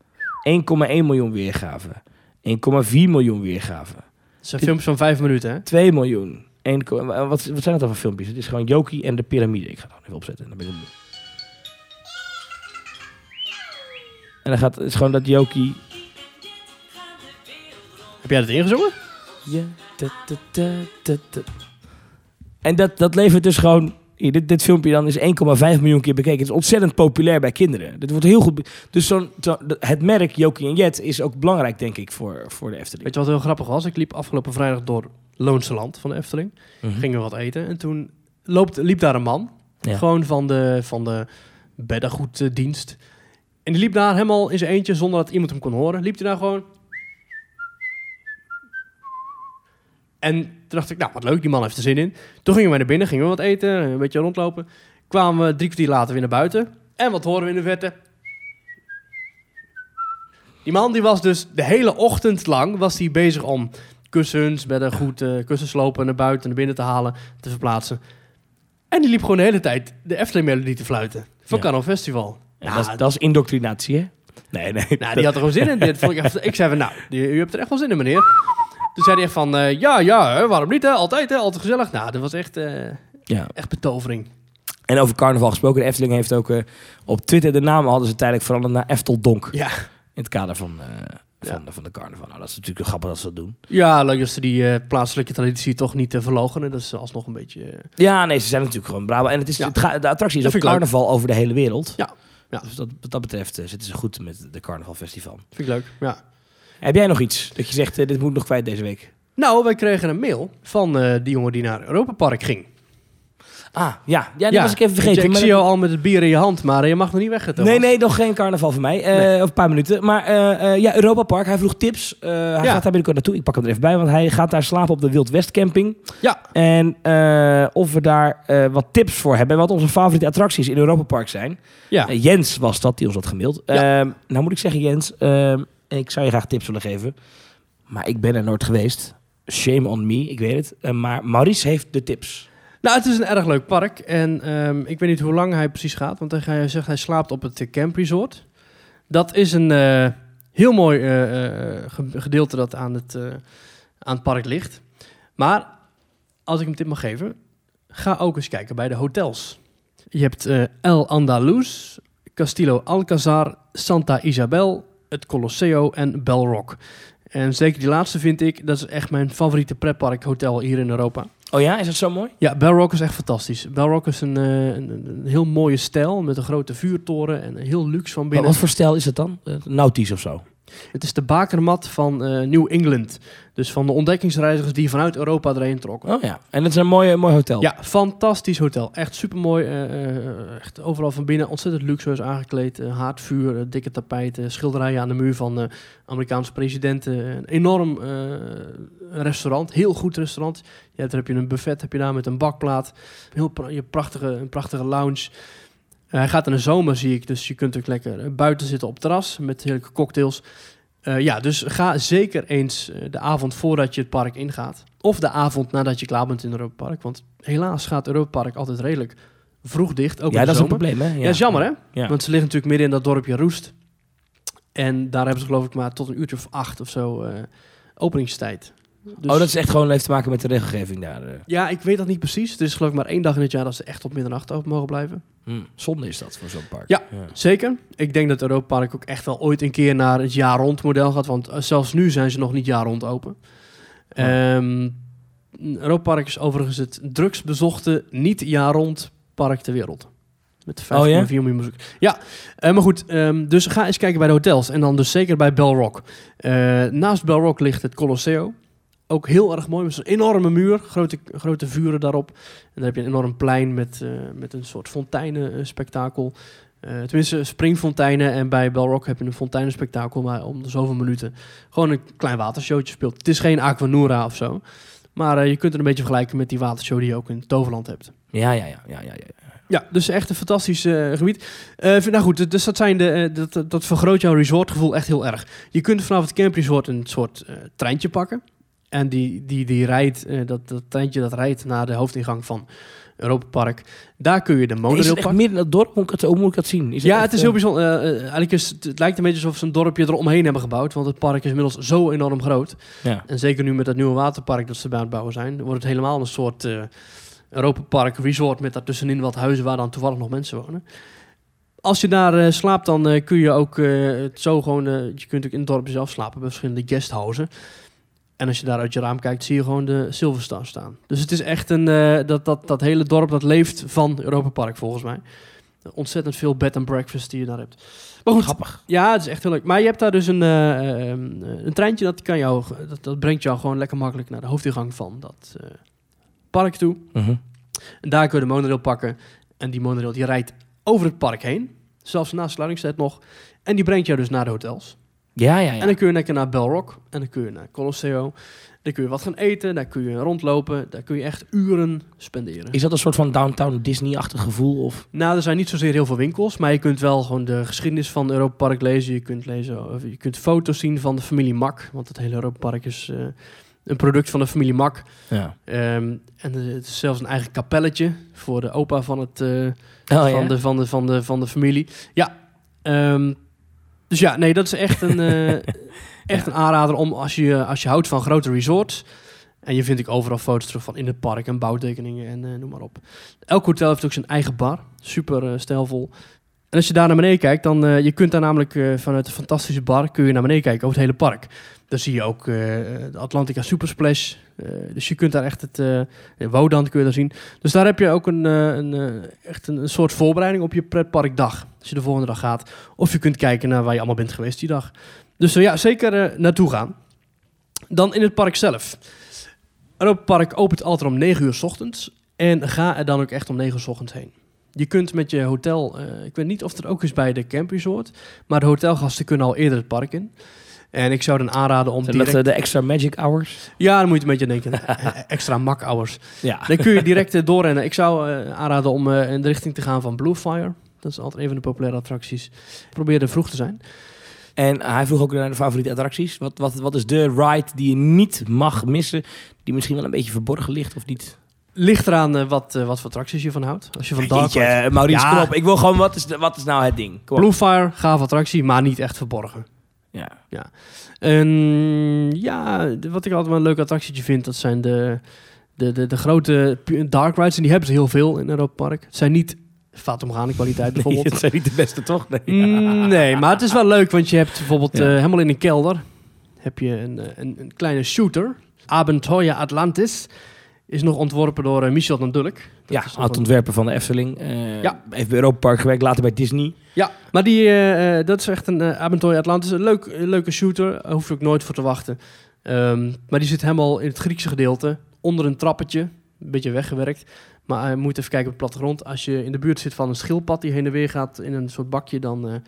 Speaker 3: 1,1 miljoen weergaven. 1,4 miljoen weergaven.
Speaker 2: Het zijn filmpjes van vijf minuten, hè?
Speaker 3: 2 miljoen. 1, wat, wat zijn het dan voor filmpjes? Het is gewoon Jokie en de piramide. Ik ga het even opzetten. Dan ben ik. En dan gaat het is gewoon dat Jokie.
Speaker 2: Heb jij dat ingezongen?
Speaker 3: Ja. En dat, dat levert dus gewoon. Dit, dit filmpje dan is 1,5 miljoen keer bekeken. Het is ontzettend populair bij kinderen. Dit wordt heel goed. Dus zo'n, zo, het merk Jokie en Jet is ook belangrijk, denk ik, voor, voor de Efteling.
Speaker 2: Weet je wat heel grappig was? Ik liep afgelopen vrijdag door Loonse Land van de Efteling.
Speaker 3: Mhm.
Speaker 2: Gingen we wat eten. En toen loopt, liep daar een man.
Speaker 3: Ja.
Speaker 2: Gewoon van de, van de beddengoeddienst. En die liep daar helemaal in zijn eentje zonder dat iemand hem kon horen. Liep hij daar gewoon. En toen dacht ik, nou wat leuk, die man heeft er zin in. Toen gingen we naar binnen, gingen we wat eten, een beetje rondlopen. Kwamen we drie kwartier later weer naar buiten. En wat horen we in de verte? Die man die was dus de hele ochtend lang was die bezig om kussens, beddengoed, eh kussens lopen naar buiten, naar binnen te halen, te verplaatsen. En die liep gewoon de hele tijd de Efteling-melodie te fluiten. Van
Speaker 3: Ja.
Speaker 2: Carnaval Festival.
Speaker 3: Ja, dat, is, dat is indoctrinatie, hè? Nee, nee.
Speaker 2: Nou, die had er gewoon zin in. Dit vond ik, echt, ik zei van, nou, die- u hebt er echt wel zin in, meneer. Toen zei hij echt van, eh, ja, ja, hè, waarom niet, hè? Altijd, hè? Altijd gezellig. Nou, dat was echt, eh,
Speaker 3: Ja.
Speaker 2: echt betovering.
Speaker 3: En over carnaval gesproken, de Efteling heeft ook eh, op Twitter de naam hadden ze tijdelijk veranderd naar Efteldonk.
Speaker 2: Ja.
Speaker 3: In het kader van, van,
Speaker 2: Ja.
Speaker 3: de, van de carnaval. Nou, dat is natuurlijk grappig dat ze dat doen.
Speaker 2: Ja, leuk dat ze die plaatselijke traditie toch niet uh, verlogenen. Dat is alsnog een beetje...
Speaker 3: Ja, nee, ze zijn natuurlijk gewoon Brabant. En het is,
Speaker 2: Ja.
Speaker 3: het de attractie is
Speaker 2: Dat
Speaker 3: ook
Speaker 2: leuk.
Speaker 3: carnaval over de hele wereld.
Speaker 2: Ja. Ja.
Speaker 3: Dus dat, wat dat betreft zitten ze goed met de carnavalfestival.
Speaker 2: vind ik leuk, ja.
Speaker 3: Heb jij nog iets dat je zegt, eh, dit moet nog kwijt deze week?
Speaker 2: Nou, wij kregen een mail van eh, die jongen die naar Europa Park ging.
Speaker 3: Ah, ja. Ja, dat was ik even vergeten.
Speaker 2: ik
Speaker 3: maar
Speaker 2: zie
Speaker 3: dat-
Speaker 2: jou al met het bier in je hand, maar je mag nog niet weg. Thomas.
Speaker 3: Nee, nee, nog geen carnaval voor mij. Eh. Over een paar minuten. Maar eh, eh, ja, Europa Park. Hij vroeg tips. Eh, hij gaat daar binnenkort naartoe. Ik pak hem er even bij, want hij gaat daar slapen op de Wild West camping.
Speaker 2: Ja.
Speaker 3: En eh, of we daar eh, wat tips voor hebben. En wat onze favoriete attracties in Europa Park zijn.
Speaker 2: Ja.
Speaker 3: Eh, Jens was dat, die ons had gemaild.
Speaker 2: Ja.
Speaker 3: Ehm, nou moet ik zeggen, Jens. ehm, ik zou je graag tips willen geven. Maar ik ben er nooit geweest. Shame on me, ik weet het. Eh, maar Maurice heeft de tips.
Speaker 2: Nou, het is een erg leuk park. En ehm, ik weet niet hoe lang hij precies gaat. Want hij, zegt hij slaapt op het Camp Resort. Dat is een eh, heel mooi eh, ge- gedeelte dat aan het, aan het park ligt. Maar, als ik hem tip mag geven... Ga ook eens kijken bij de hotels. Je hebt El Andaluz, Castillo Alcazar, Santa Isabel, het Colosseo en Belrock. En zeker die laatste vind ik, dat is echt mijn favoriete pretpark hotel hier in Europa.
Speaker 3: Oh ja, is dat zo mooi?
Speaker 2: Ja, Belrock is echt fantastisch. Belrock is een, eh, een, een- heel mooie stijl met een grote vuurtoren en heel luxe van
Speaker 3: Maar
Speaker 2: binnen.
Speaker 3: wat voor stijl is het dan? Eh, Nautisch of zo?
Speaker 2: Het is de bakermat van eh, New England. Dus van de ontdekkingsreizigers die vanuit Europa erheen trokken.
Speaker 3: Oh ja, en het is een mooi, mooi hotel.
Speaker 2: Ja, fantastisch hotel. Echt supermooi. eh, echt overal van binnen ontzettend luxueus aangekleed. haardvuur, dikke tapijten, schilderijen aan de muur van Amerikaanse presidenten. Een enorm restaurant, heel goed restaurant. Ja, daar heb je een buffet heb je daar met een bakplaat. Heel pra- je prachtige, een prachtige lounge. Hij gaat in de zomer, zie ik. Dus je kunt ook lekker eh, buiten zitten op het terras met heerlijke cocktails. Eh, ja, dus ga zeker eens eh, de avond voordat je het park ingaat. Of de avond nadat je klaar bent in Europa Park. Want helaas gaat Europa Park altijd redelijk vroeg dicht. Ook
Speaker 3: ja
Speaker 2: in de
Speaker 3: dat is een probleem, hè?
Speaker 2: Ja, dat is jammer hè?
Speaker 3: Ja.
Speaker 2: Want ze liggen natuurlijk midden in dat dorpje Roest. En daar hebben ze geloof ik maar tot een uurtje of acht of zo eh, openingstijd. Dus-
Speaker 3: oh, dat is echt gewoon heeft te maken met de regelgeving daar. eh.
Speaker 2: Ja, ik weet dat niet precies. Het is geloof ik maar één dag in het jaar dat ze echt tot middernacht open mogen blijven.
Speaker 3: Hm, Zonde is dat voor zo'n park.
Speaker 2: Ja. Zeker. Ik denk dat Europa Park ook echt wel ooit een keer naar het jaar rond model gaat. Want eh, zelfs nu zijn ze nog niet jaar rond open. Ehm, Europa Park is overigens het drukst bezochte niet jaar rond park ter wereld. Met 5,4
Speaker 3: Oh ja?
Speaker 2: miljoen bezoekers. Ja, eh, maar goed. ehm, dus ga eens kijken bij de hotels. En dan dus zeker bij Bell Rock. Eh, naast Bell Rock ligt het Colosseo. Ook heel erg mooi. Met zo'n enorme muur. Grote, grote vuren daarop. En dan heb je een enorm plein met, eh, met een soort fonteinenspektakel. Eh tenminste, springfonteinen. En bij Bell Rock heb je een fonteinenspektakel. Maar om de zoveel minuten gewoon een klein watershowtje speelt. Het is geen Aquanura of zo. Maar eh, je kunt het een beetje vergelijken met die watershow die je ook in Toverland hebt.
Speaker 3: Ja, ja, ja, ja, ja, ja.
Speaker 2: Ja, dus echt een fantastisch gebied. Vind- nou goed, dus dat, zijn de, dat, dat, vergroot jouw resortgevoel echt heel erg. Je kunt vanaf het campresort een soort treintje pakken. En die, die, die rijdt, eh, dat, dat treintje dat rijdt naar de hoofdingang van Europa Park. Daar kun je de
Speaker 3: Is
Speaker 2: monorail
Speaker 3: het echt
Speaker 2: pakken.
Speaker 3: midden in het dorp? Hoe moet ik het, hoe moet ik dat zien? Is
Speaker 2: Ja,
Speaker 3: echt,
Speaker 2: het is
Speaker 3: eh,
Speaker 2: heel bijzonder. Eh, eh, eigenlijk is het, het lijkt een beetje alsof ze een dorpje eromheen hebben gebouwd. Want het park is inmiddels zo enorm groot.
Speaker 3: Ja.
Speaker 2: En zeker nu met dat nieuwe waterpark dat ze bij aan het bouwen zijn, wordt het helemaal een soort eh Europa Park resort met daartussenin wat huizen waar dan toevallig nog mensen wonen. Als je daar eh, slaapt, dan eh, kun je ook eh, het zo gewoon. eh, je kunt ook in het dorp zelf slapen bij verschillende guesthouses. En als je daar uit je raam kijkt, zie je gewoon de Silverstar staan. Dus het is echt een. eh, dat, dat, dat hele dorp dat leeft van Europa Park volgens mij. Ontzettend veel bed and breakfast die je daar hebt. Maar goed,
Speaker 3: Grappig.
Speaker 2: ja, het is echt heel leuk. Maar je hebt daar dus een, eh, ehm, eh, een treintje dat, kan jou, dat, dat brengt jou gewoon lekker makkelijk naar de hoofdingang van dat park toe.
Speaker 3: Mhm.
Speaker 2: En daar kun je de monorail pakken. En die monorail die rijdt over het park heen. Zelfs na sluitingstijd nog. En die brengt jou dus naar de hotels.
Speaker 3: Ja, ja, ja.
Speaker 2: En dan kun je lekker naar Bell Rock. En dan kun je naar Colosseo. Dan kun je wat gaan eten. Daar kun je rondlopen. Daar kun je echt uren spenderen.
Speaker 3: Is dat een soort van downtown Disney-achtig gevoel? Of?
Speaker 2: Nou, er zijn niet zozeer heel veel winkels, maar je kunt wel gewoon de geschiedenis van Europa Park lezen. Je kunt, lezen, of je kunt foto's zien van de familie Mak, want het hele Europa Park is eh, een product van de familie Mak.
Speaker 3: Ja.
Speaker 2: Ehm, en er is zelfs een eigen kapelletje voor de opa van, het, eh,
Speaker 3: Oh,
Speaker 2: van,
Speaker 3: ja?
Speaker 2: de, van, de, van, de, van de familie. Ja, ehm, dus ja, nee, dat is echt een, eh, echt een aanrader om als je, als je houdt van grote resorts. En je vindt ik overal foto's terug van in het park en bouwtekeningen en eh, noem maar op. Elk hotel heeft ook zijn eigen bar. Super eh, stijlvol. En als je daar naar beneden kijkt, dan uh, je kunt daar namelijk uh, vanuit de fantastische bar kun je naar beneden kijken over het hele park. Dan zie je ook uh, de Atlantica Supersplash. Dus je kunt daar echt het Wodan kun je daar zien. Dus daar heb je ook een, een echt een, soort voorbereiding op je pretparkdag. Als je de volgende dag gaat. Of je kunt kijken naar waar je allemaal bent geweest die dag. Dus ja, zeker naartoe gaan. Dan in het park zelf. Europa Park opent altijd om 9 uur s ochtends. En ga er dan ook echt om 9 uur s ochtends heen. Je kunt met je hotel, uh, ik weet niet of het ook is bij de Camp Resort, maar de hotelgasten kunnen al eerder het park in. En ik zou dan aanraden om
Speaker 3: Zijn
Speaker 2: direct...
Speaker 3: dat uh, de extra magic hours?
Speaker 2: Ja, dan moet je een beetje denken. extra mak hours.
Speaker 3: Ja.
Speaker 2: Dan kun je direct doorrennen. Ik zou uh, aanraden om in de richting te gaan van Bluefire. Dat is altijd een van de populaire attracties. Probeer er vroeg te zijn.
Speaker 3: En hij vroeg ook naar de favoriete attracties. Wat, wat, wat is de ride die je niet mag missen, die misschien wel een beetje verborgen ligt of niet?
Speaker 2: Ligt eraan uh, wat, uh, wat voor attracties je van houdt. Als je van Dark
Speaker 3: Jeetje,
Speaker 2: Ride...
Speaker 3: Maurice, ja. kom op. Ik wil gewoon, wat is, wat is nou het ding?
Speaker 2: Bluefire, gaaf attractie, maar niet echt verborgen.
Speaker 3: Ja.
Speaker 2: ja. En ja, wat ik altijd wel een leuk attractietje vind, dat zijn de, de, de, de grote dark rides. En die hebben ze heel veel in Europa Park. Het zijn niet Fatum kwaliteit bijvoorbeeld.
Speaker 3: Nee, het zijn niet de beste, toch?
Speaker 2: Nee. Mm, nee, maar het is wel leuk, want je hebt bijvoorbeeld ja. uh, helemaal in een kelder heb je een, een, een kleine shooter. Abentoya Atlantis is nog ontworpen door uh, Michel van Dulk.
Speaker 3: Ja, oud-ontwerper van de Efteling. Uh, ja. Heeft bij Europa Park gewerkt, later bij Disney.
Speaker 2: Ja, maar die, uh, dat is echt een uh, Atlantis. Een, leuk, een leuke shooter, daar hoef je ook nooit voor te wachten. Um, maar die zit helemaal in het Griekse gedeelte, onder een trappetje. Een beetje weggewerkt. Maar je moet even kijken op het plattegrond. Als je in de buurt zit van een schildpad die heen en weer gaat in een soort bakje, dan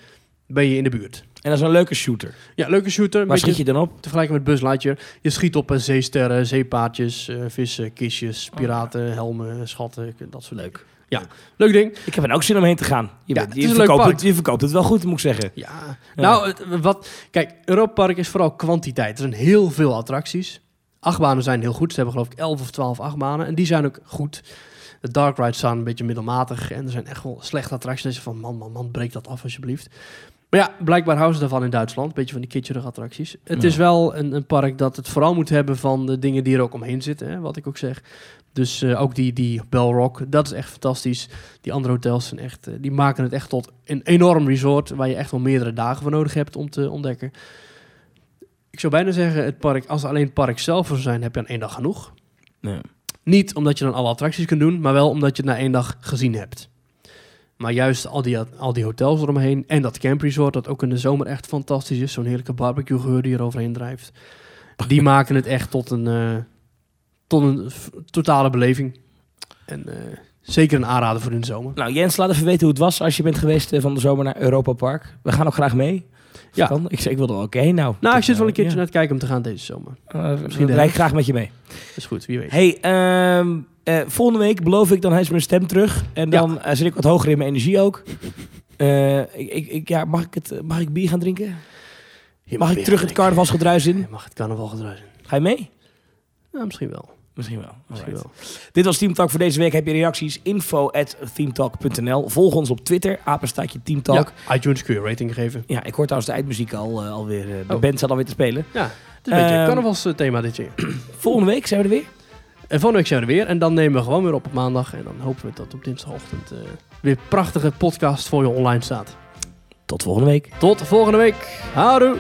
Speaker 2: ben je in de buurt.
Speaker 3: En dat is een leuke shooter.
Speaker 2: Ja, leuke shooter.
Speaker 3: Waar schiet je dan op?
Speaker 2: Te vergelijken met Buzz Lightyear. Je schiet op uh, zeesterren, zeepaardjes, uh, vissen, kistjes, piraten, oh. helmen, schatten, dat soort
Speaker 3: Leuk.
Speaker 2: Ja, leuk. ding.
Speaker 3: Ik heb er ook zin om heen te gaan. Je,
Speaker 2: ja,
Speaker 3: bent, je, verkoopt het, je verkoopt het wel goed, moet ik zeggen.
Speaker 2: Ja. ja. Nou, wat... Kijk, Europa Park is vooral kwantiteit. Er zijn heel veel attracties. Achtbanen zijn heel goed. Ze hebben geloof ik 11 of 12 achtbanen. En die zijn ook goed. De dark rides staan een beetje middelmatig. En er zijn echt wel slechte attracties. van man, man, man, breek dat af alsjeblieft. Maar ja, blijkbaar houden ze daarvan in Duitsland. Een beetje van die kitschere attracties. Het
Speaker 3: Ja.
Speaker 2: is wel een, een park dat het vooral moet hebben van de dingen die er ook omheen zitten. Hè, wat ik ook zeg. Dus eh, ook die, die Bell Rock, dat is echt fantastisch. Die andere hotels zijn echt, eh, die maken het echt tot een enorm resort. Waar je echt wel meerdere dagen voor nodig hebt om te ontdekken. Ik zou bijna zeggen, het park, als alleen het park zelf zou zijn, heb je aan één dag genoeg.
Speaker 3: Ja.
Speaker 2: Niet omdat je dan alle attracties kunt doen, maar wel omdat je het na één dag gezien hebt. Maar juist al die, al die hotels eromheen en dat campresort, dat ook in de zomer echt fantastisch is. Zo'n heerlijke barbecue geur die er overheen drijft. Die maken het echt tot een, eh, tot een totale beleving. En eh, zeker een aanrader voor in de zomer.
Speaker 3: Nou, Jens, laat even weten hoe het was als je bent geweest eh, van de zomer naar Europa Park. We gaan ook graag mee.
Speaker 2: Ja.
Speaker 3: Kan. Ik, zeg, ik wil er wel ook heen nou.
Speaker 2: Nou, ik zit wel een
Speaker 3: eh,
Speaker 2: keertje
Speaker 3: ja.
Speaker 2: naar het kijken om te gaan deze zomer.
Speaker 3: Eh,
Speaker 2: Misschien de
Speaker 3: rijd ik graag met je mee.
Speaker 2: Dat is goed, wie weet.
Speaker 3: Hey, ehm, eh, volgende week beloof ik, dan heeft mijn stem terug. En
Speaker 2: Ja.
Speaker 3: dan eh, zit ik wat hoger in mijn energie ook. Eh, ik, ik, ja, mag, ik het, mag ik bier gaan drinken?
Speaker 2: Je
Speaker 3: Mag ik terug het carnavalsgedruis in?
Speaker 2: Je mag het carnaval gedruisen.
Speaker 3: Ga je mee?
Speaker 2: Ja, misschien wel.
Speaker 3: Misschien wel.
Speaker 2: Misschien
Speaker 3: Alright.
Speaker 2: wel.
Speaker 3: Dit was Team Talk voor deze week. Heb je reacties? Info at teamtalk.nl. Volg ons op Twitter. Apenstaatje Team Talk.
Speaker 2: Ja, iTunes kun je rating geven.
Speaker 3: Ja, ik hoor trouwens de eindmuziek al, eh, alweer. eh, de
Speaker 2: Oh.
Speaker 3: band staat alweer te spelen.
Speaker 2: Ja, het is een beetje
Speaker 3: Ehm,
Speaker 2: een carnavalsthema dit jaar.
Speaker 3: Volgende week zijn we er weer.
Speaker 2: En volgende week zijn we er weer. En dan nemen we gewoon weer op op maandag. En dan hopen we dat op dinsdagochtend eh, weer prachtige podcast voor je online staat.
Speaker 3: Tot volgende week.
Speaker 2: Tot volgende week. Houdoe.